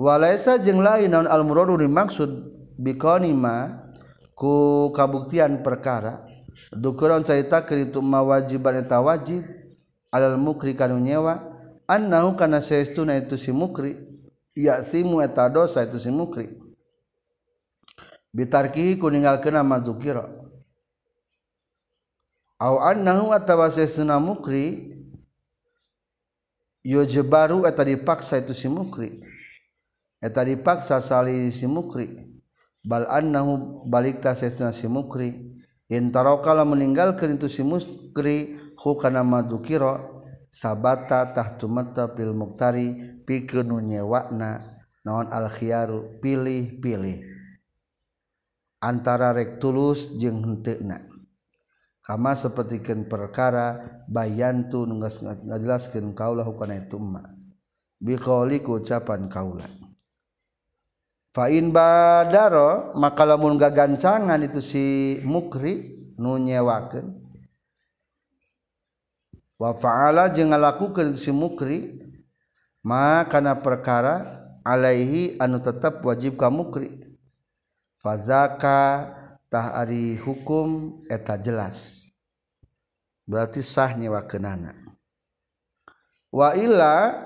walaisa jeung lain naon al muradu dimaksud? Bikonima ku kabuktian perkara. Dukuran cerita keritu mawajiban eta wajib alal mukri kanu nyewa. Annahu kana saestuna itu si mukri ya'thimu eta dosa itu si mukri. Bitarki ku ninggalkeun mazukira mukri yujbaru eta dipaksa itu si mukri. Eta dipaksa sali si mukri. Bal annahu balik tasna si mukri. Intarokala meninggalkan itu si mukri hu kana madukira sabata tahtu mata fil muktari pikeun nyewana nyewakna naon al khiyaru pilih-pilih. Antara rek tulus jeung henteuna. kama sepertikan perkara bayantu nunggas ngajelaskeun kaulah hukana itu ma biqauli ku ucapan kaula. Fa in badaro maka lamun gagancangan itu si mukri nu nyewakeun. Wa fa'ala jeung ngalakukeun si mukri ma kana perkara alaihi anu tetap wajib ka mukri. Fazaka tah ari hukum eta jelas. Berarti sah nyewakeunana. Wa illa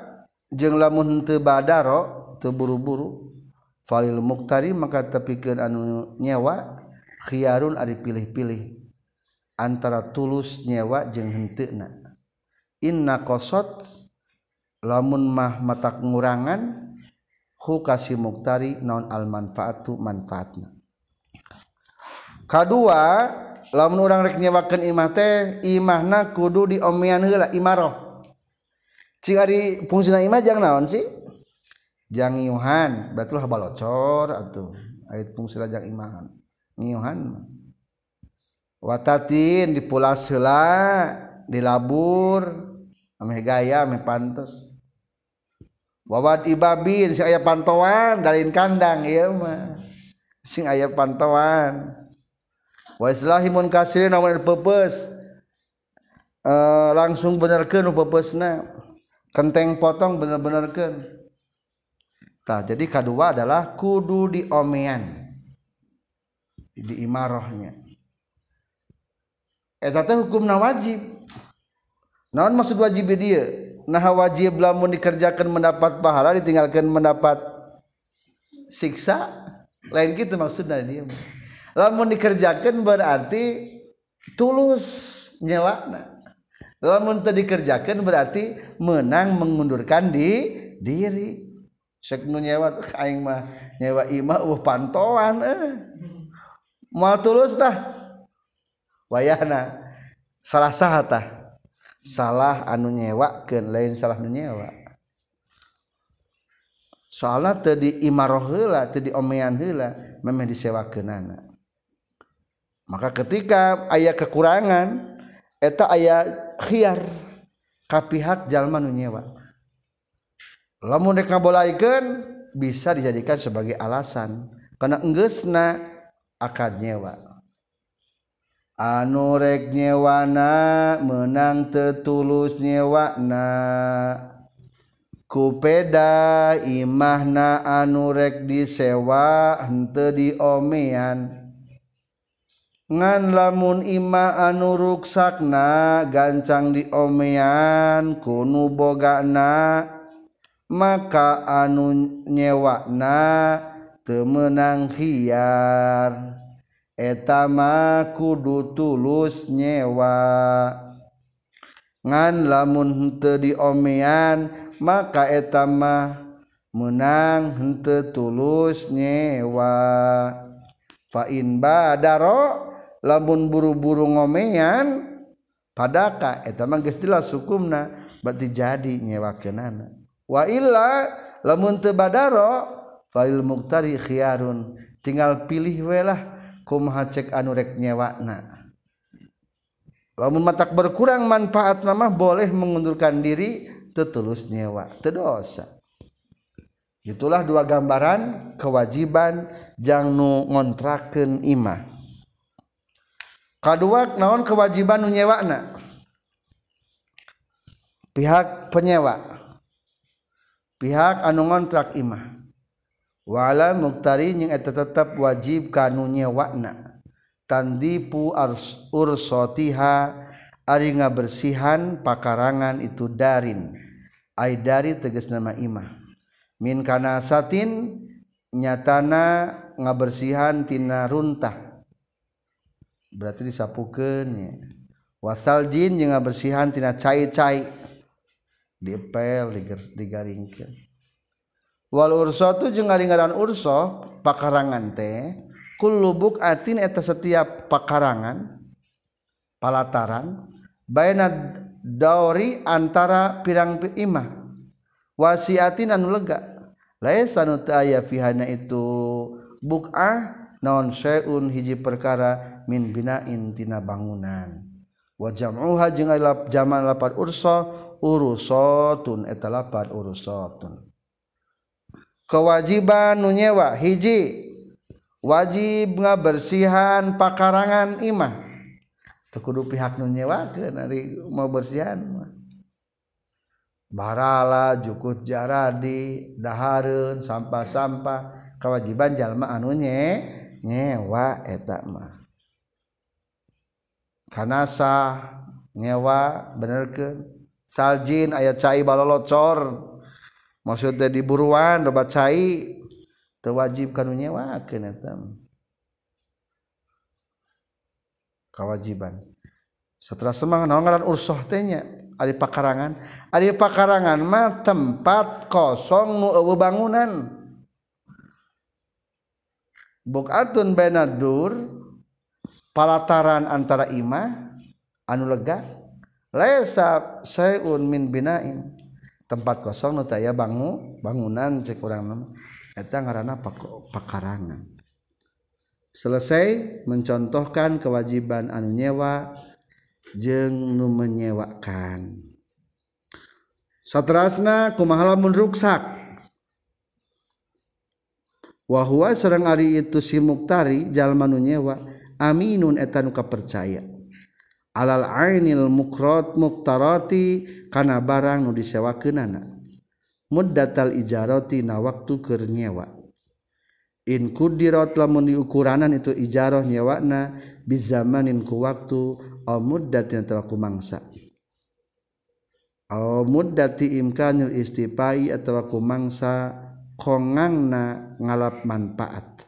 jeung lamun teu badaro teu buru-buru falil muktari maka tepikeun anu nyewa khiarun ari pilih-pilih. Antara tulus nyewa jeung henteuna. Inna qasad lamun mah mata ngurangan hukasi muktari non al manfaatu manfaatna. kedua lamun orang rek nyewakan imah teh imahna kudu diomian heula imaroh. Cing ari fungsina imah jang naon sih? Jang nyuhan berarti lah balocor atuh. Ait fungsina jang imahan. Nyuhan watatin dipulas heula dilabur ameh gaya ameh pantes. Wawad ibabin si aya pantauan dalin kandang ieu mah. Sing aya pantauan. Wa islahimun kasirin namun pepes uh, langsung benerkeun pepesna kenteng potong bener-benerkeun jadi kedua adalah kudu di omean di imarahnya hukum wajib. Naon maksud wajib dia? Nah wajib lamun dikerjakan mendapat pahala ditinggalkan mendapat siksa? Lain gitu maksudnya dia lamun dikerjakan berarti tulus nyawa lamun tadi dikerjakan berarti menang mengundurkan di diri Sek nu nyewa aing mah nyewa imah uh pantoan eh. Moal tulus tah. Wayahna salah saha tah. Salah anu nyewa keun lain salah nu nyewa. Soalnya teu di imaroh heula, teu di omean heula, memang disewakeunana. maka ketika aya kekurangan eta aya khiar ka pihak jalma nu nyewa. Lamun rek ngabolaikeun bisa dijadikan sebagai alasan. Karena enggeusna akad nyewa. Anu rek nyewana menang tetulus nyewana kupeda imahna anu rek disewa henteu diomean. ngan lamun Ima anu ruksakna gancang diomean kunu bogana maka anu nyewakna temenang hiar etama kudu tulus nyewa. Ngan lamun hente diomean maka etama menang hente tulus nyewa. Fa in badaro lamun buru-buru ngomean padaka eta mah geus jelas hukumna berarti jadi nyewakeunana. Wa illa lamun teu badaro falil muqtari khiyarun tinggal pilih we lah kumaha cek anu rek nyewakna. Lamun matak berkurang manfaat mah boleh mengundurkan diri tetulus nyewa tedosa itulah dua gambaran kewajiban jangan ngontrakeun imah. kadua naon kewajiban nu nyewakna? Pihak penyewa. Pihak anu ngontrak imah. Wala muktari jeung eta tetep wajib kanu nyewakna. Tandipu ars ursotiha ari ngabersihan pakarangan itu darin. Ai dari tegas nama imah. Min kana satin nyatana ngabersihan tina runtah. berarti disapukan wasal jin yang ngabersihan tina cai cai dipel digaringkan wal urso tu jeung ngaringaran urso pakarangan teh kulubuk atin eta setiap pakarangan palataran bayna dauri antara pirang imah. Wasiatin anu lega. Laisa nu aya fihana itu buk'ah naon seun hiji perkara min binain tina bangunan. Wajamuha jeung lap jaman lapan ursa urusatun eta lapan urusatun. Kewajiban nu nyewa hiji wajib ngabersihan pakarangan imah. Kudu pihak nu nyewakeun ari mau bersihan barala jukut jaradi dahareun sampah-sampah. Kewajiban jalma anu nye nyewa etama kanasa nyewa bener ke saljin ayat cai balolocor. Maksudnya diburuan loba cai terwajib kanu nyewa kena tam kewajiban setelah semangat nonggaran ursoh tehnya ada pakarangan. Ada pakarangan mah tempat kosong nu bangunan. bukatun Benadur dur palataran antara imah anu lega laisa sayun min binain. Tempat kosong nu taya bangu bangunan cek urang nama eta ngaranna pakarangan. Selesai mencontohkan kewajiban anu nyewa jeung nu menyewakan. Satrasna kumaha lamun ruksak? wahwa serrang Ari itu si muktari jalmanu nyewa aminun etan ka percaya alal ainil mukrot muktaroti kana barang nu disewa kenana muddatal ijaroti na waktu keur nyewa. In kudirat lamun diukuranan itu ijaroh nyewakna bizamanin ku waktu au muddatin atawa ku mangsa. Au muddati imkanil istifai atawa ku mangsa kongangna ngalap manfaat.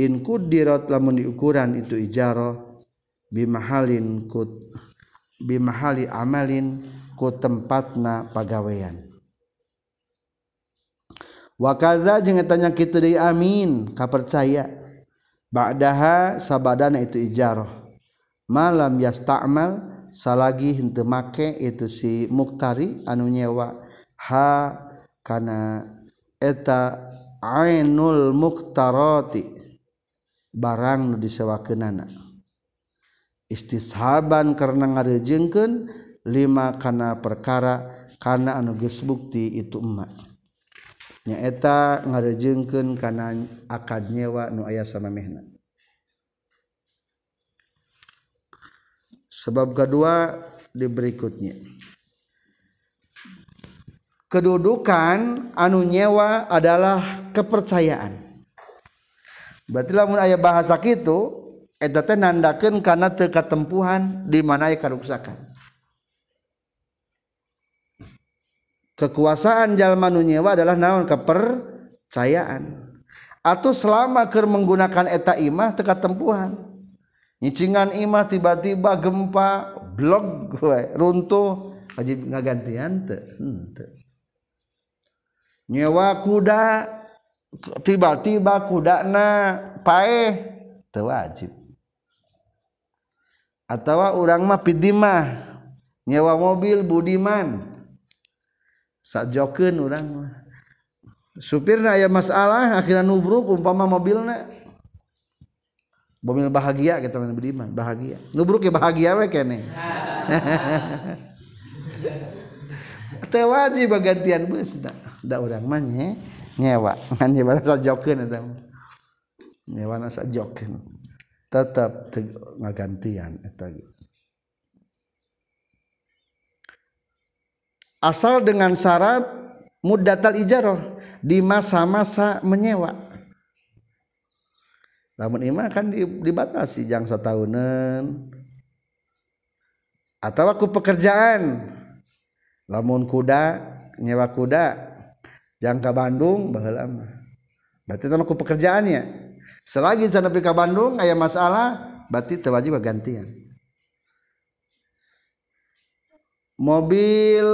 In kudirat lamun diukuran itu ijarah bimahalin ku bimahali amalin ku tempatna pagawean. Wakaza jeung tanya kitu deui amin kapercaya. Ba'daha sabadana itu ijarah malam yasta'mal salagi henteu make itu si muktari anu nyewa ha kana eta ainul muktaroti barang nu disewakeunana. Istishaban karena ngarejengkeun lima kana perkara kana anu geus bukti itu emak. Nyaeta ngarejengkeun kana akad nyewa nu aya samamehna. Sebab kedua di berikutnya. kedudukan anu nyewa adalah kepercayaan. Berarti lamun ayah bahasa itu eta teh nandakeun kana teu katempuhan di mana aya karuksakan? Kekuasaan jalma nu nyewa adalah naon? Kepercayaan. Atau selama keur menggunakan eta imah teu katempuhan. Nyicingan imah tiba-tiba gempa blog runtuh. Wajib ngagantian teu hmm, nyewa kuda tiba-tiba kudana pae teu wajib. Atau orang mah pidimah nyewa mobil budiman. Sajokeun urang mah. Supirna aya masalah akhirnya nubruk umpama mobilna. Mobil bahagia kita budiman bahagia. Nubruk ya bahagia we kene. Teu wajib gantian busna bus orang nyewa. Tetap ngagantian asal dengan syarat mudatal ijaroh di masa-masa menyewa. Namun imah kan dibatasi jang setahunan atau aku pekerjaan. Lamun kuda nyewa kuda jangka Bandung baheula mah berarti itu aku pekerjaannya selagi sana ke Bandung aya masalah berarti terwajib gantian. Mobil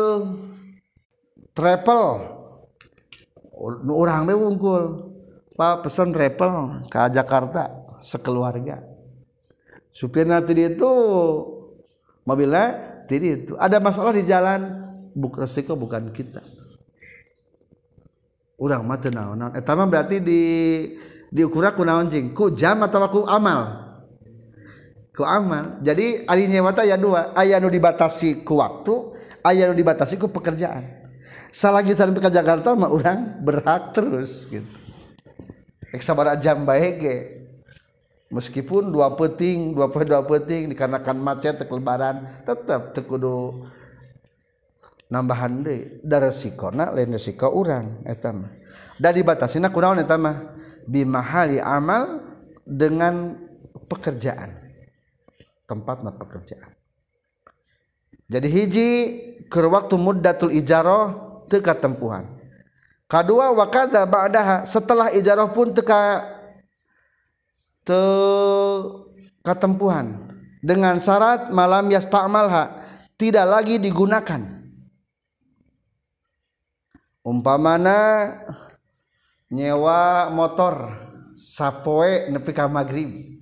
travel. Orang wungkul pak pesan travel ke Jakarta sekeluarga. Supirnya tadi itu mobilnya tadi itu. Ada masalah di jalan buk resiko bukan kita urang mah teu naon-naon eta eh, mah berarti di diukura ku naon jeung ku jam atawa ku amal? Ku amal. Jadi ari nyewa teh aya dua. Aya nu dibatasi ku waktu aya nu dibatasi ku pekerjaan. Salagi sampai ke Jakarta mah urang berhak terus gitu. Ek sabaraha jam bae ge. Meskipun dua peting dua dua peting dikarenakan macet tek lebaran tetap tekudu nambahan deui da resikona lain resiko urang eta mah. Da dibatasina kunaon eta mah? Bimahali amal dengan pekerjaan. Tempatna pekerjaan. Jadi hiji ke waktu muddatul ijarah teu katempuhan. Kadua wakada ba'daha setelah ijarah pun teka te katempuhan. Dengan syarat malam yasta'malha tidak lagi digunakan umpamana nyewa motor sapoe nepi ka magrib.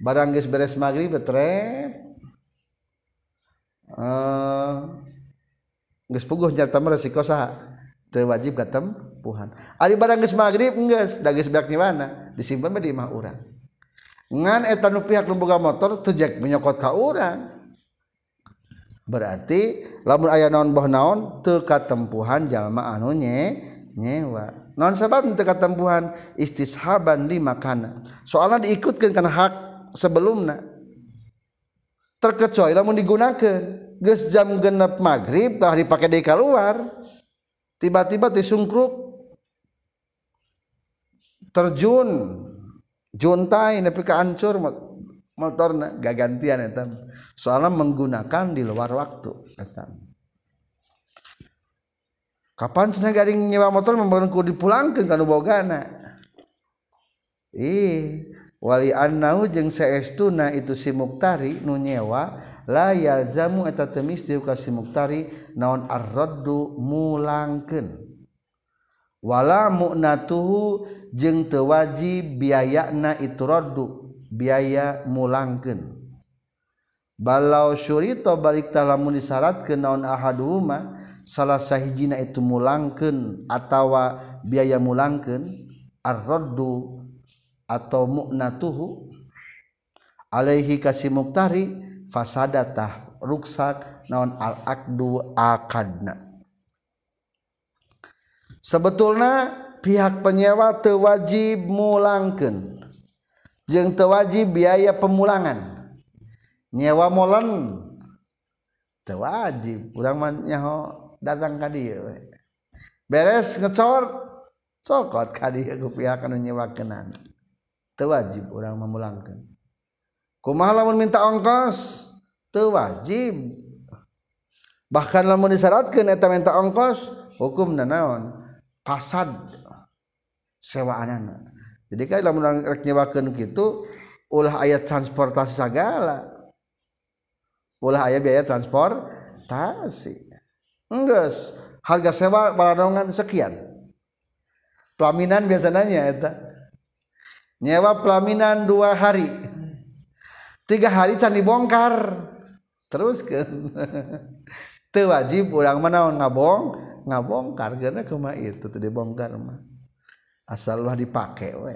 Barang geus beres magrib betret uh, eh, geus puguh nyata resiko saha teu wajib katem puhan ari barang geus magrib geus da geus beak nyewana disimpan di imah urang. Ngan eta nu pihak nu boga motor teu menyokot ka urang. Berarti lamun aya naon boh naon? Teu katempuhan jalma anu nye nyewa. Non sebab teu katempuhan? Istishaban di makana. Soalnya diikutkan kana hak sebelumna. Terkecuali lamun digunakan geus jam genep maghrib lah dipake deui keluar tiba-tiba disungkruk terjun. Juntai nepi ka ancur motorna gagantian eta. Soalnya menggunakan di luar waktu eta. Kapan cenah garing nyewa motor membangun ku dipulangkeun ka bogana? Ih wali annau jeung saestuna itu si muktari nu nyewa la yalzamu eta temis dieu ka si muktari naon arraddu mulangkeun. Wala mu'natuhu jeung teu wajib biayana itu raddu biaya mulangken balau Surito balik lamun disyarat ke naon ahaduma salah sahhijina itu mulangken atawa biaya mulangken arroddu atau muknatuhu Alaihi kasih muktari fasadatah ruksak naon al-akdu akadna. Sebetulnya pihak penyewa tewajib mulangken jeung tewajib biaya pemulangan. Nyewa molen tewajib. Urang nyaho datang ka dieu beres ngecor cokot ka ku pihak anu nyewakeunana tewajib urang memulangkan kumaha lamun minta ongkos? Tewajib. Bahkan lamun disyaratkeun eta minta ongkos hukumna naon? Pasad sewaanana jadi kan lamun rek nyewakeun kitu ulah aya transportasi segala. Ulah aya biaya transportasi. Enggeus harga sewa baladongan sekian. Pelaminan biasanya eta. Nyewa pelaminan dua hari. Tiga hari can dibongkar. Terus ke teu wajib urang mana ngabong ngabongkar karena cuma itu teu dibongkar mah. Asal lah dipakai we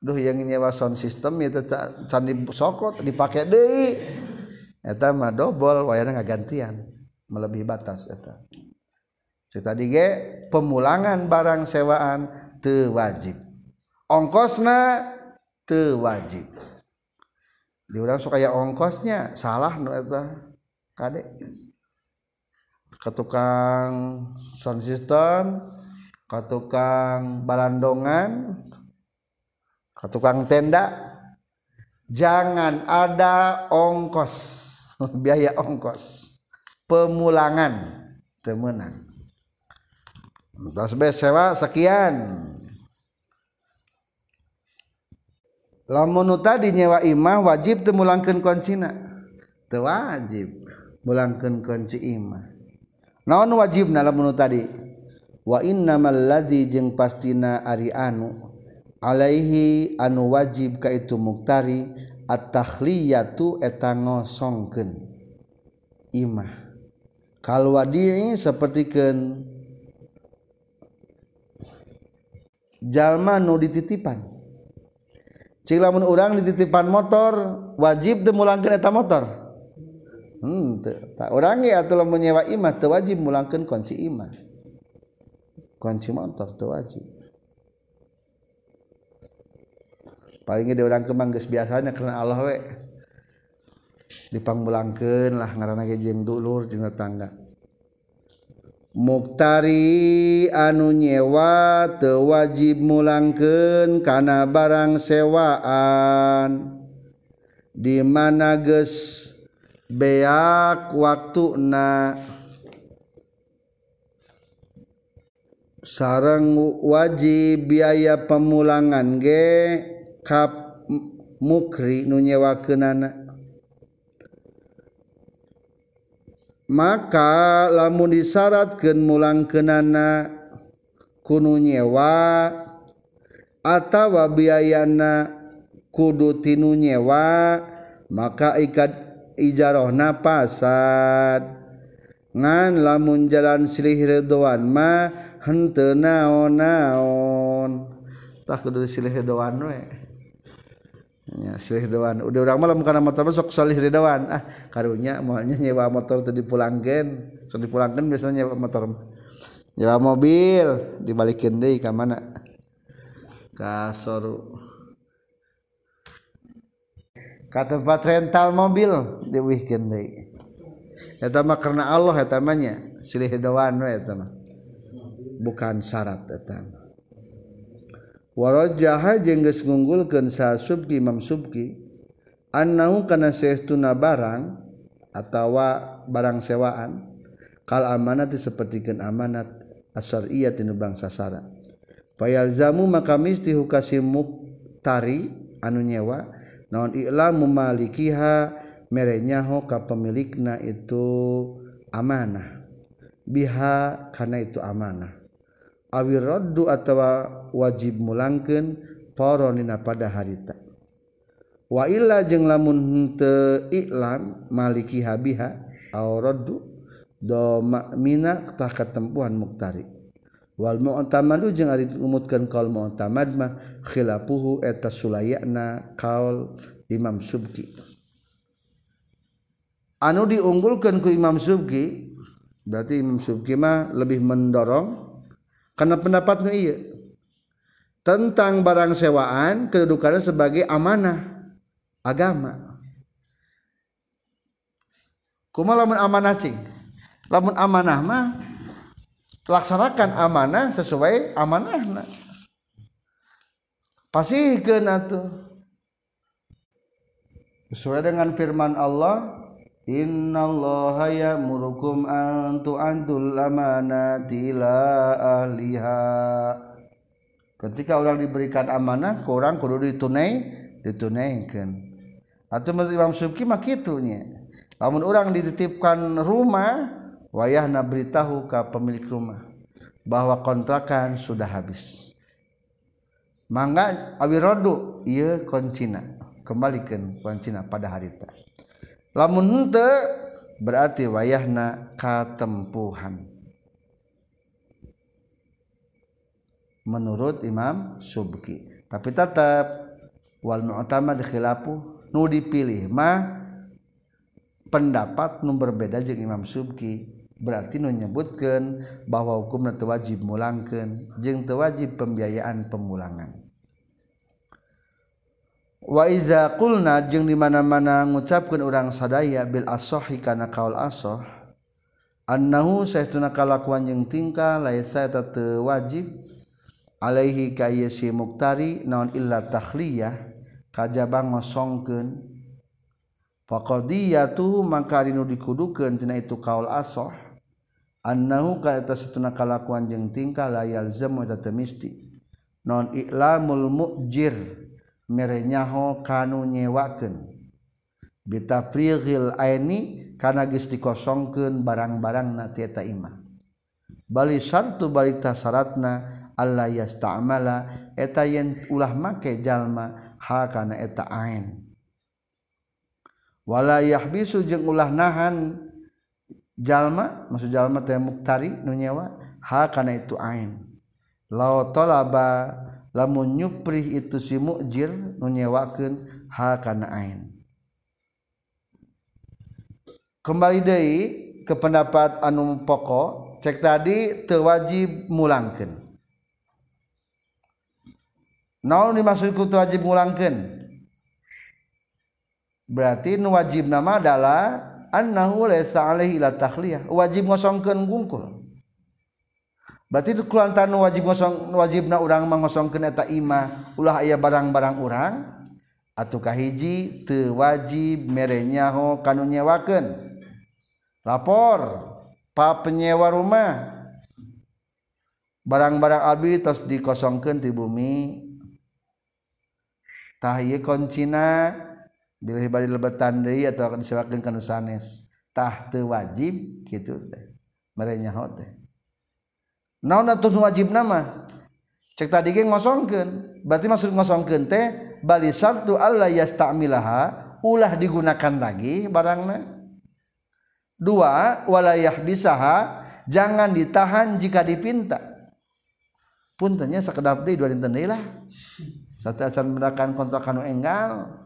duh yang nyewa sound system itu candi sokot dipakai deh eta mah dobol wayana ngagantian melebihi batas eta cerita ge pemulangan barang sewaan teu wajib. Ongkosna teu wajib. Di urang suka ya ongkosnya salah nu eta kade. Ketukang sound system ka tukang balandongan ka tukang tenda jangan ada ongkos biaya ongkos pemulangan temenan. Terus sewa sekian. Lamun tadi nyewa imah wajib temulangkan kuncina. teu wajib mulangkan kunci imah. Naon wajib lamun tadi? wa innamalladzi jeung pastina ari anu alaihi anu wajib ka itu muktari at-takhliyatu eta ngosongkeun. Imah. Kalwadi sapertikeun jalma nu dititipan. Cik lamun urang dititipan motor wajib teu mulangkeun eta motor. Hmm tak urang ge atuh lamun nyewa imah teu wajib mulangkeun kunci imah. kunci motor tuh wajib. Palingnya diurang ke manggis biasanya karena Allah we dipangbulangkeun lah ngaranna ge jeung dulur jeung tetangga. Muktari anu nyewa teu wajib mulangkeun kana barang sewaan. Di mana geus beak waktuna. na sarang wajib biaya pemulangan ge kap mukri nu nyewakeunana. Maka lamun disyaratkeun mulangkeunana kunu nyewa atawa biayana kudu tinu nyewa maka ikat ijarohna pasad. Ngan lamun jalan silih ridwan mah hente naon naon tak kudu silih ridwan we. Ya silih ridwan udah urang mah lamun kana motor sok silih ridwan ah karunya moalnya nyewa motor teu dipulangkeun. Sok dipulangkeun biasanya nyewa motor nyewa mobil dibalikin deui ka mana? Ka soru. Ka tempat rental mobil diwihkeun deui. Eta mah karena Allah eta mah nya silih ridwan we eta mah bukan syarat datang. Warojaha jengges ngunggulkan sa subki imam subki annahu kana saestuna barang atau barang sewaan kal amanat sepertikeun amanat asyariyah tinu bangsa sara fayalzamu maka misti hukasi muktari anu nyewa naon i'lamu malikiha merenyaho ka pemilikna itu amanah. Biha karena itu amanah. awi roddu atawa wajib mulangkeun faronina pada harita. Wa illa jeung lamun teu iklan maliki habiha au roddu do makmina muktari. Wal mu'tamadu jeung ari umutkeun kaul mu'tamad mah khilafuhu eta sulayana kaul Imam Subki. Anu diunggulkeun ku Imam Subki berarti Imam Subki mah lebih mendorong karena pendapat nu iya. Tentang barang sewaan kedudukannya sebagai amanah agama. Kuma lamun amanah cing? Lamun amanah mah laksanakan amanah sesuai amanah pasti ke atuh. Sesuai dengan firman Allah Innallaha ya'murukum an tu'addul amanati ila ahliha. Ketika orang diberikan amanah, kurang kudu ditunai, ditunaikan. Atau menurut Imam Subki mah kitunya. Lamun orang dititipkan rumah, wayahna beritahu ke pemilik rumah bahwa kontrakan sudah habis. Mangga awirodu iya koncina kembalikan koncina pada hari lamun henteu berarti wayahna katempuhan. Menurut Imam Subki. Tapi tetap wal mu'tamad khilafu nu dipilih mah pendapat nu berbeda jeung Imam Subki. Berarti nu nyebutkeun bahwa hukumna teu wajib mulangkeun jeung teu wajib pembiayaan pemulangan. waiza kulna jeung dimana-mana ngucapkan orang sadaya Bil asohi karena kaol asoh annahu saestuna kalakuan jeung tingkah laisa eta teu wajib alaihi ka ieu si muktari naon illa takhliyah kajaba ngosongkeun faqadiyatuhu maka rinu dikudukeun tina itu kaul asoh annahu ka eta satuna kalakuan jeung tingkah la yalzamu eta teu mesti non i'lamul mu'jir. merenyaho kanu nyewaken bitafrighil aini kana geus dikosongkeun barang-barangna ti eta imah. Bali syartu balik syaratna Allah yasta'mala eta yen ulah make jalma ha kana eta ain. Wala yahbisu jeung ulah nahan jalma maksud jalma teh muktari nu nyewa ha kana itu ain. Law talaba lamun nyuprih itu si mujir nu nyewakeun ha kana ain. Kembali deui ke pendapat anu pokok cek tadi terwajib mulangkan naon dimaksud ku wajib mulangkan berarti nu wajib nama adalah annahu laysa alaihi ila takhliyah. Wajib ngosongkeun gungkul berarti kulantan wajib ngosong wajib na urang mangosong keneta imah ulah ayah barang-barang urang atuh kahiji teu wajib mere nyaho kanu nyewakeun lapor pa penyewa rumah. Barang-barang abi tos dikosongkeun ti bumi. Tah ieu koncina bilih bari lebetan deui atawa disewakeun kana sanes. Tah teu wajib kitu teh mere nyaho teh. naon atau wajib nama? Cek tadi geng ngosongkan berarti maksud ngosongkan teh bali sartu Allah yastamilaha ulah digunakan lagi barangnya dua walayah bisaha jangan ditahan jika dipinta. Pun tanya sekedap di dua dinten lah. Satu acan mendakan kontrak kanu enggal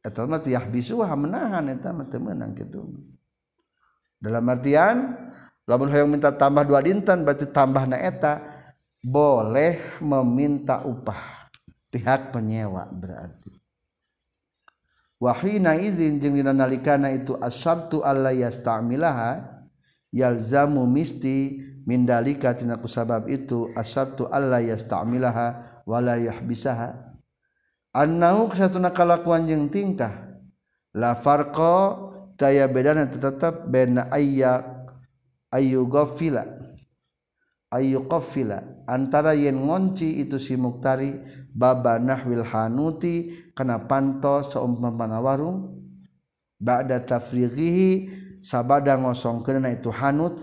atau mah tiah bisu menahan eta mah menang gitu dalam artian lamun hoyong minta tambah dua dinten berarti tambahna eta. Boleh meminta upah. Pihak penyewa berarti. Wahina izin jeung dina nalikana itu asyartu alla yasta'milaha yalzamu misti min dalika tina kusabab itu asyartu alla yasta'milaha wala yahbisaha. Annahu kasatuna kalakuan jeung tingkah? La farqa taya bedana tetap bena ayya ayu ghafila ayu qafila antara yen ngonci itu si muktari baba nahwil hanuti kana panto seumpamana warung. Ba'da tafrighihi sabada ngosongkeunna itu hanut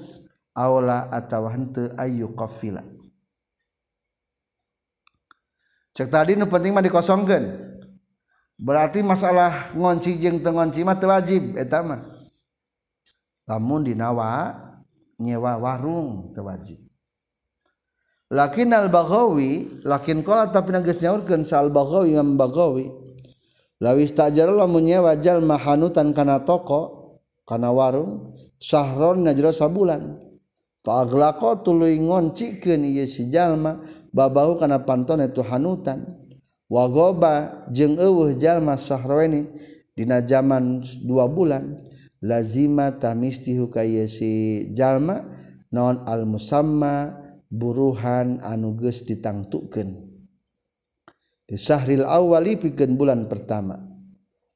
aula atawa henteu ayu qafila cek tadi nu penting mah dikosongkeun. Berarti masalah ngonci jeung teu ngonci mah teu wajib eta mah. Lamun dinawa nyewa warung tewajib lakin al-Baghawi lakin qala tapi geus nyaurkeun sa al-Baghawi Imam Baghawi lawis tajar lamun nyewa jalma hanutan kana toko kana warung sahron najra sabulan. Faaglaqo tuluy ngoncikeun ieu si jalma babahu kana panton itu hanutan. Wagoba jeung eueuh jalma sahraweni dina zaman dua bulan. Lazima tamistihu ka si jalma non al musamma buruhan anuges ditangtukan di syahril awali pikeun bulan pertama.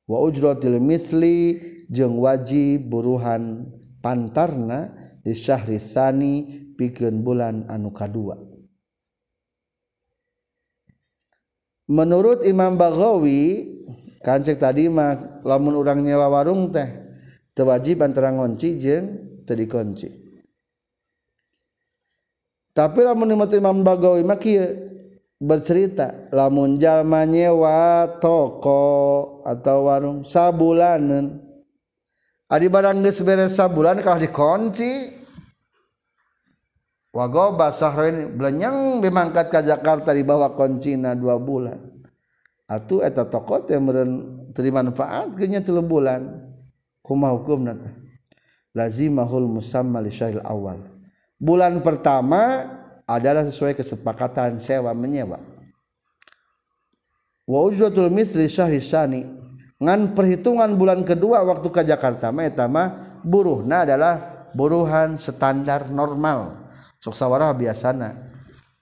Wa ujratil misli jeung wajib buruhan pantarna di syahri sani pikeun bulan anu kadua. Menurut Imam Baghawi kancek tadi mah lamun urang nyewa warung teh teu wajib antara ngonci jeung teu dikunci tapi lamun Imam Bagawi mah bercerita lamun jalma nyewa toko atau warung sabulanan adi barang geus beres sabulan kalau dikunci wagoba sahrain belenyang bemangkat ke Jakarta di bawah kuncina dua bulan. Atuh eta toko teh meureun terima manfaat geunya 3 bulan kumaha hukumna teh lazimahul musamma li syail awal. Bulan pertama adalah sesuai kesepakatan sewa menyewa. Wa ujratul misli syahri sani. Ngan perhitungan bulan kedua waktu ke Jakarta mah eta mah buruhna adalah buruhan standar normal. Suksawara biasana.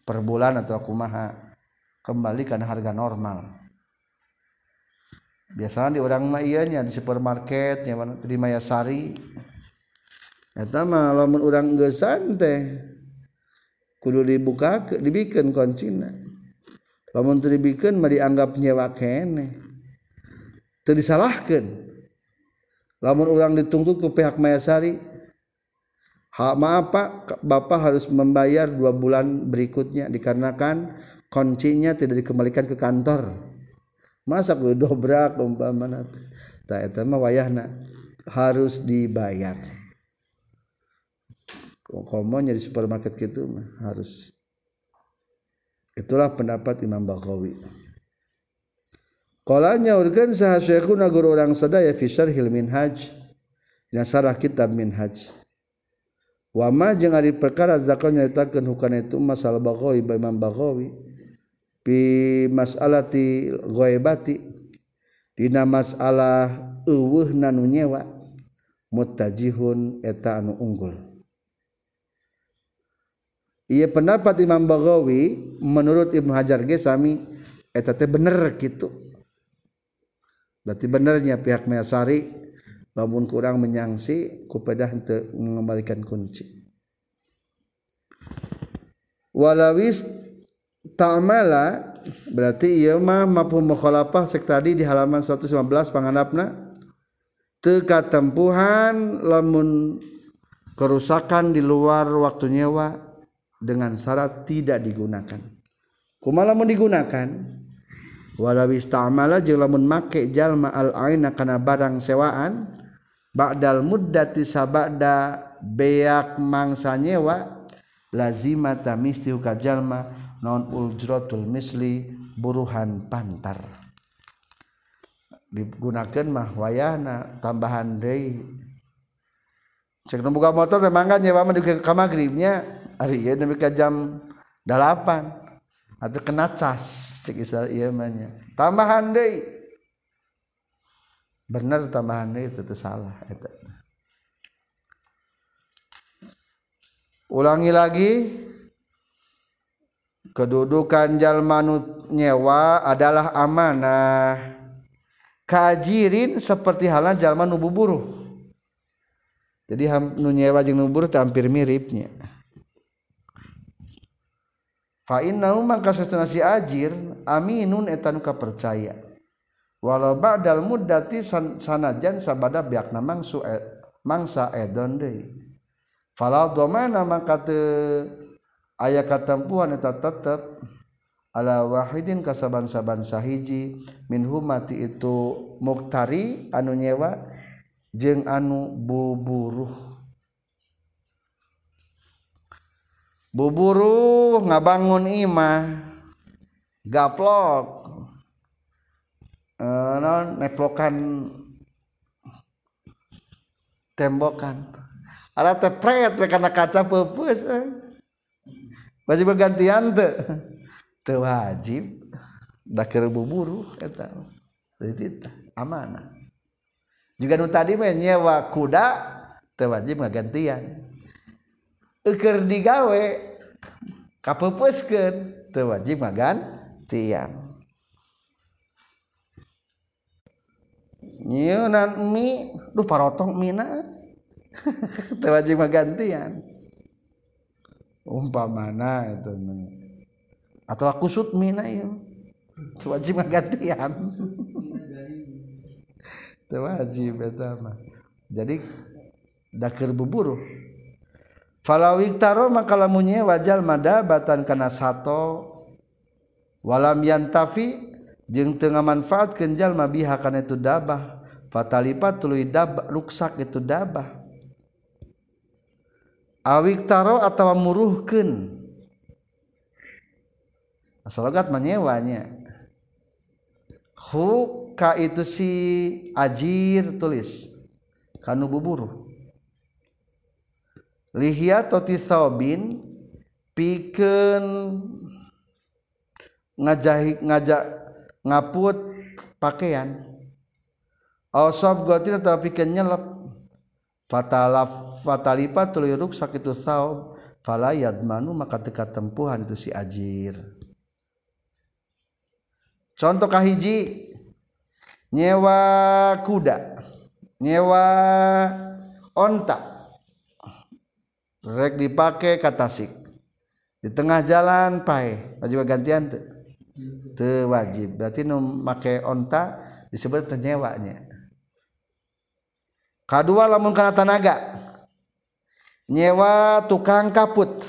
Per bulan atau aku maha kembalikan harga normal biasanya di orang mah nya di supermarket yang di Mayasari. Eta mah lamun urang gesan teh kudu dibuka dibikin kuncina. Lamun teu dibikin mah dianggap nyewa kene. Teu disalahkeun. Lamun urang dituntut ke pihak Mayasari Hak maaf Pak, Bapak harus membayar dua bulan berikutnya dikarenakan kuncinya tidak dikembalikan ke kantor. Masa gue dobrak umpamana tak eta mah wayahna harus dibayar. Komonya di supermarket gitu mah harus. Itulah pendapat Imam Bakawi. Kolanya urgen sah syekhuna guru orang sadaya fi syarhil minhaj. Nasarah kitab minhaj. wama jeung ari perkara zakal nyaritakeun hukana itu masalah baghawi ba Imam Baghawi pi masalati ghaibati dina masalah eueuh nanu nyewa mutajihun eta anu unggul Iya pendapat Imam Bagawi menurut Ibnu Hajar ge sami eta teh bener gitu. Berarti benernya pihak Mayasari lamun kurang menyangsi kupedah henteu mengembalikan kunci. Walawis ta'amala berarti iya mah mampu mukhalafah sek tadi di halaman 115 panganapna. Teka tempuhan lamun kerusakan di luar waktu nyewa dengan syarat tidak digunakan. Kumaha lamun digunakan walawi istamala jeung lamun make jalma al aina kana barang sewaan ba'dal muddati sabada beak mangsa nyewa lazimata misli ka jalma non ujratul misli buruhan pantar. Digunakan mah wayahna tambahan deui. Cek nu boga motor teh mangga nyewa mah ka magribnya. Ari ieu nepi ka jam 8 atau kena cas cek istilah iya mahnya tambahan deh benar tambahan deh itu salah ulangi lagi kedudukan jalmanut nyewa adalah amanah. Kajirin seperti halnya jalma nu buburuh jadi nu nyewa jeung nu buruh hampir miripnya fa innahu mangka sesuna si ajir aminun eta nu kapercaya. Walau ba'dal muddati sanajan sabada biakna mangsu e, mangsa edon deui. Fala dhamana mangka teu aya katempuhan eta tetep. Ala wahidin kasaban-saban sahiji. Min mati itu muktari anu nyewa jeung anu buburuh. Buburuh ngabangun imah gaplok. Eh, e, non neplokan tembokan. Ada tepret we kana kaca peupeus eh. wajib gantian teu teu wajib. Da keur buburu eta berarti amanah. Juga nu tadi mah nyewa kuda teu wajib ngagantian keur digawe kapepeuskeun teu wajib ngagantian nyeunan mi duh parotong mina teu wajib gantian Umpamana itu atau aku sut mina teu wajib magantian. teu wajib mah. Jadi dakir buburu. Falawiktaro maka lamunnya wajal mada batan kana sato. Walam yantafi jeung tengah manfaat kenjal mabiha kana itu dabah. Fatalipat tuluy dabah ruksak itu dabah awiktaro atau muruhkan asalogat menyewanya hu ka itu si ajir tulis kanu buburu lihia totisabin pikeun ngajahi ngajak ngaput pakaian. Osob gotil atau pikeun nyelep. Fatal fatalipa tuluruk sakit saum falayad manu maka teka tempuhan itu si ajir. Contoh kahiji nyewa kuda nyewa onta. Rek dipakai katasik. Di tengah jalan pae wajib gantian te. Wajib. Berarti nu make onta disebut tenyewanya kedua lamun karena tanaga. Nyewa tukang kaput.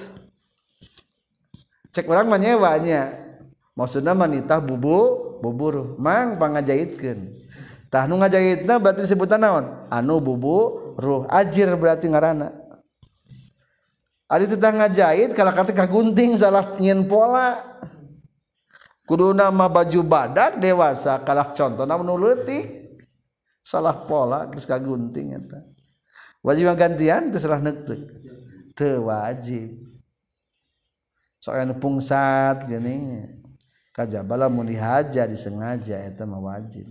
Cek orang mah nyewanya maksudnya manita bubu bubur mang pangajahitkeun. Tah nu ngajahitna berarti sebutan naon? Anu bubu ruh. Ajir berarti ngarana. Ari tetang ngajahit kalau kata kagunting salah nyin pola. Kudu nama baju badak dewasa kalah contohnya menulutik salah pola terus kagunting eta. Wajib gantian terserah nektek teu wajib. Soalnya pungsat gini. Kajabala mun dihaja disengaja eta mah wajib.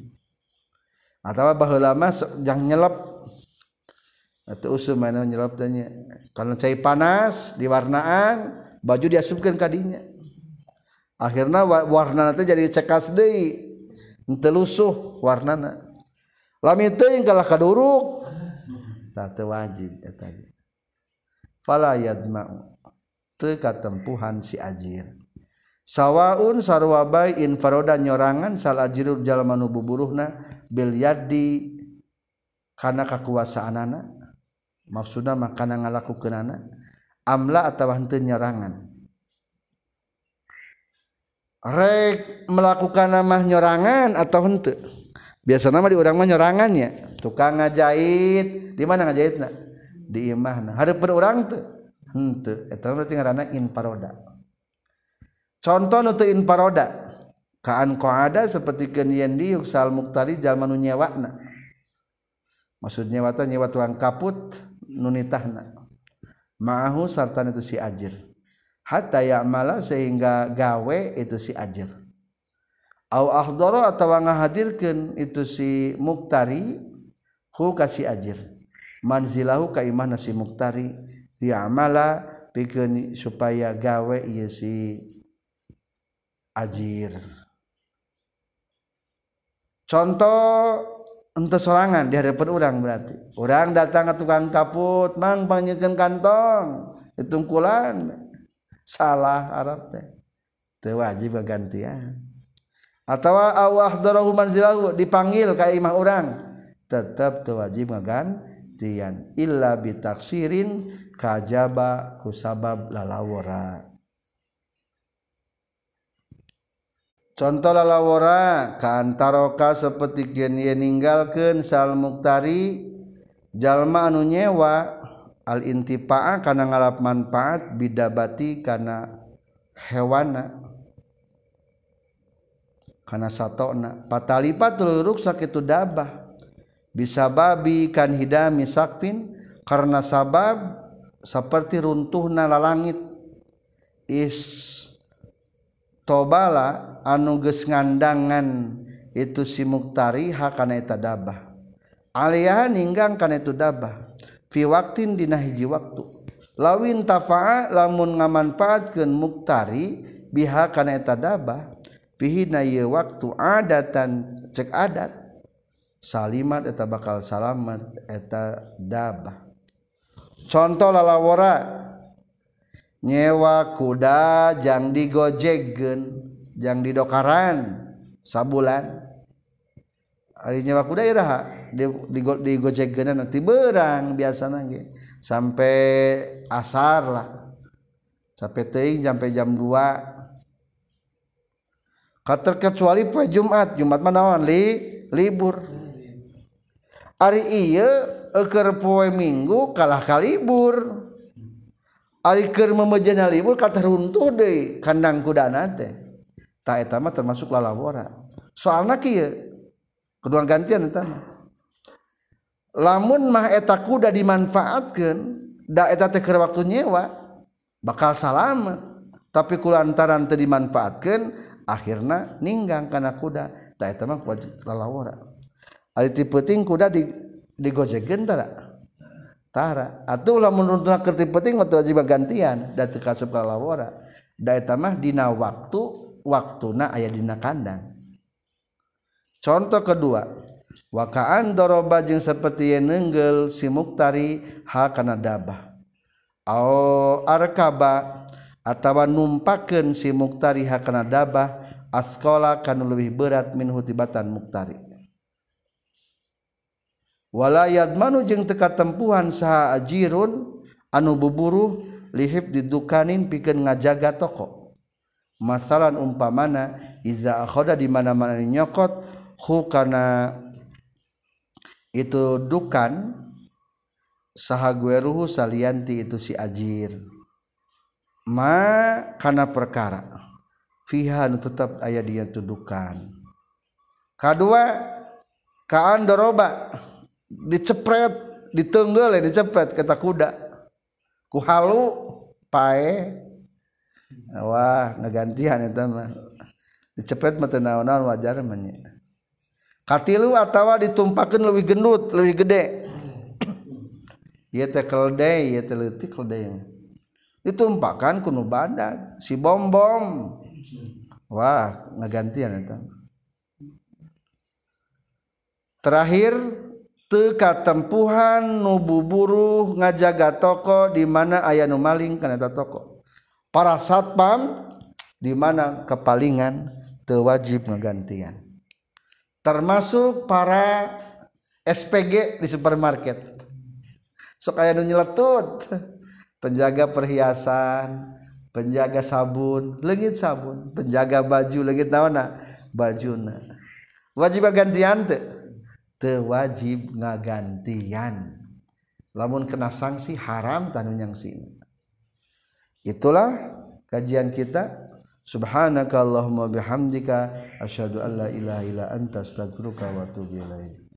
Atau baheula mah jang nyelep atau usul mana nyelep tanya karena cai panas diwarnaan baju diasupkan kadinya akhirnya warna nanti jadi cekas deui. Telusuh warnana lami teuing kalah kaduruk. Tak wajib eta fala yadma'u. Teu katempuhan si ajir. Sawaun sarwa bae infaroda nyorangan sal ajirul jalma nu buburuhna bil yadi kana kakuasaanana. Maksudna makana ngalakukeunana amla atawa henteu nyorangan. Rek melakukan nama nyorangan atau henteu biasa nama di orang mah nyorangannya. Tukang ngajahit. Di mana ngajahit nak? Di imah ada per orang tuh hente itu berarti ngarana inparoda contoh nu inparoda kaan ko ada seperti kenyen di yuksal muktari jalma nu nyewakna maksud nyewa nyewa tuang kaput nunitahna ma'ahu sartan itu si ajir. Hatta ya'mala sehingga gawe itu si ajir ahdoro atau ngahadirkan itu si muktari hu kasih ajir. Manzilahu ka imah si muktari dia amala pikeun supaya gawe ieu si ajir. Contoh untuk sorangan di hadapan orang berarti. Orang datang ke tukang kaput mang panyekeun kantong. Ditungkulan. Salah Arab teh. Teu wajib gantian atawa Allah darahu manzilahu dipanggil ka imah orang. Tetap wajib ngagantian illa bitaksirin kajaba kusabab lalawara. Contoh lalawara kantaroka seperti gen ye ninggalkeun sal muktari jalma anu nyewa al intifa'a kana ngalap manfaat bidabati kana hewana karena satona patalipat teluruk sakit dabah. Bisa babi kan hidami sakfin. Karena sabab seperti runtuhna lalangit. Is tobala anu geus ngandangan itu si muktari hakana eta dabah. Aliyah ninggang kana itu dabah. Fi waktin dina hiji waktu. Lawin tafa'a lamun ngamanfaatkeun muktari biha kana eta dabah. pihina ye waktu adatan cek adat. Salimat eta bakal salamat eta dabah. Contoh lalawara nyewa kuda jang digojegen jang didokaran sabulan. Hari nyewa kuda iraha di, di, digojegen nanti berang biasa nangge sampai asar lah. Sampai teing sampai jam 2 Kater kecuali poe Jumat, Jumat mah naon li libur. Ari ieu eker poe Minggu kalah kalibur. Ari keur memejana libur kateruntuh deui kandang kudana teh. Ta eta mah termasuk lalawara Soalna kieu kedua gantian etama. Lamun mah eta kuda dimanfaatkeun, da eta teh keur waktu nyewa bakal salamet. Tapi kulantaran teu dimanfaatkeun akhirnya ninggang karena kuda. Tak itu mah wajib lalawara ari tipe ting kuda di di gojegeun tara? Tara. Atuh lamun nuntuna kerti penting mah wajib gantian. Da teu kasup kalawara da eta mah dina waktu waktuna aya dina kandang. Contoh kedua wakaan doroba jeung seperti yang nenggel si muktari ha kana dabah. Au arkaba atawa numpaken si muktari hakana dabah askola kanu lebih berat min hutibatan muktari walayat manu jeung teka tempuhan saha ajirun anu buburuh lihib didukanin pikeun ngajaga toko. Masalan umpamana iza akhoda di mana-mana nyokot hu kana itu dukan saha gueruhu salianti itu si ajir. Ma kana perkara. Fiha nu tetap aya dia tudukan kadua kaan doroba. Dicepret ditenggel dicepret kata kuda. Ku halu pae. Wah ngegantian itu mah. Dicepret mah teu naon wajar mah katilu atawa ditumpakeun lebih gendut lebih gede. Ieu teh keldai ieu teh leutik keldai ditumpakan kuno badak si bom bom wah ngagantian itu terakhir teka tempuhan nububuru ngajaga toko di mana ayah nu maling kana toko. Para satpam di mana kepalingan tewajib ngagantian termasuk para SPG di supermarket. Sok aya nu nyeletut. Penjaga perhiasan penjaga sabun legit sabun penjaga baju legit naona bajuna wajib gantian teu? Teu wajib ngagantian lamun kena sanksi haram tanu nyangsi. Itulah kajian kita. Subhanaka allahumma bihamdika asyhadu an la ilaha illa anta astaghfiruka wa atubu ilaik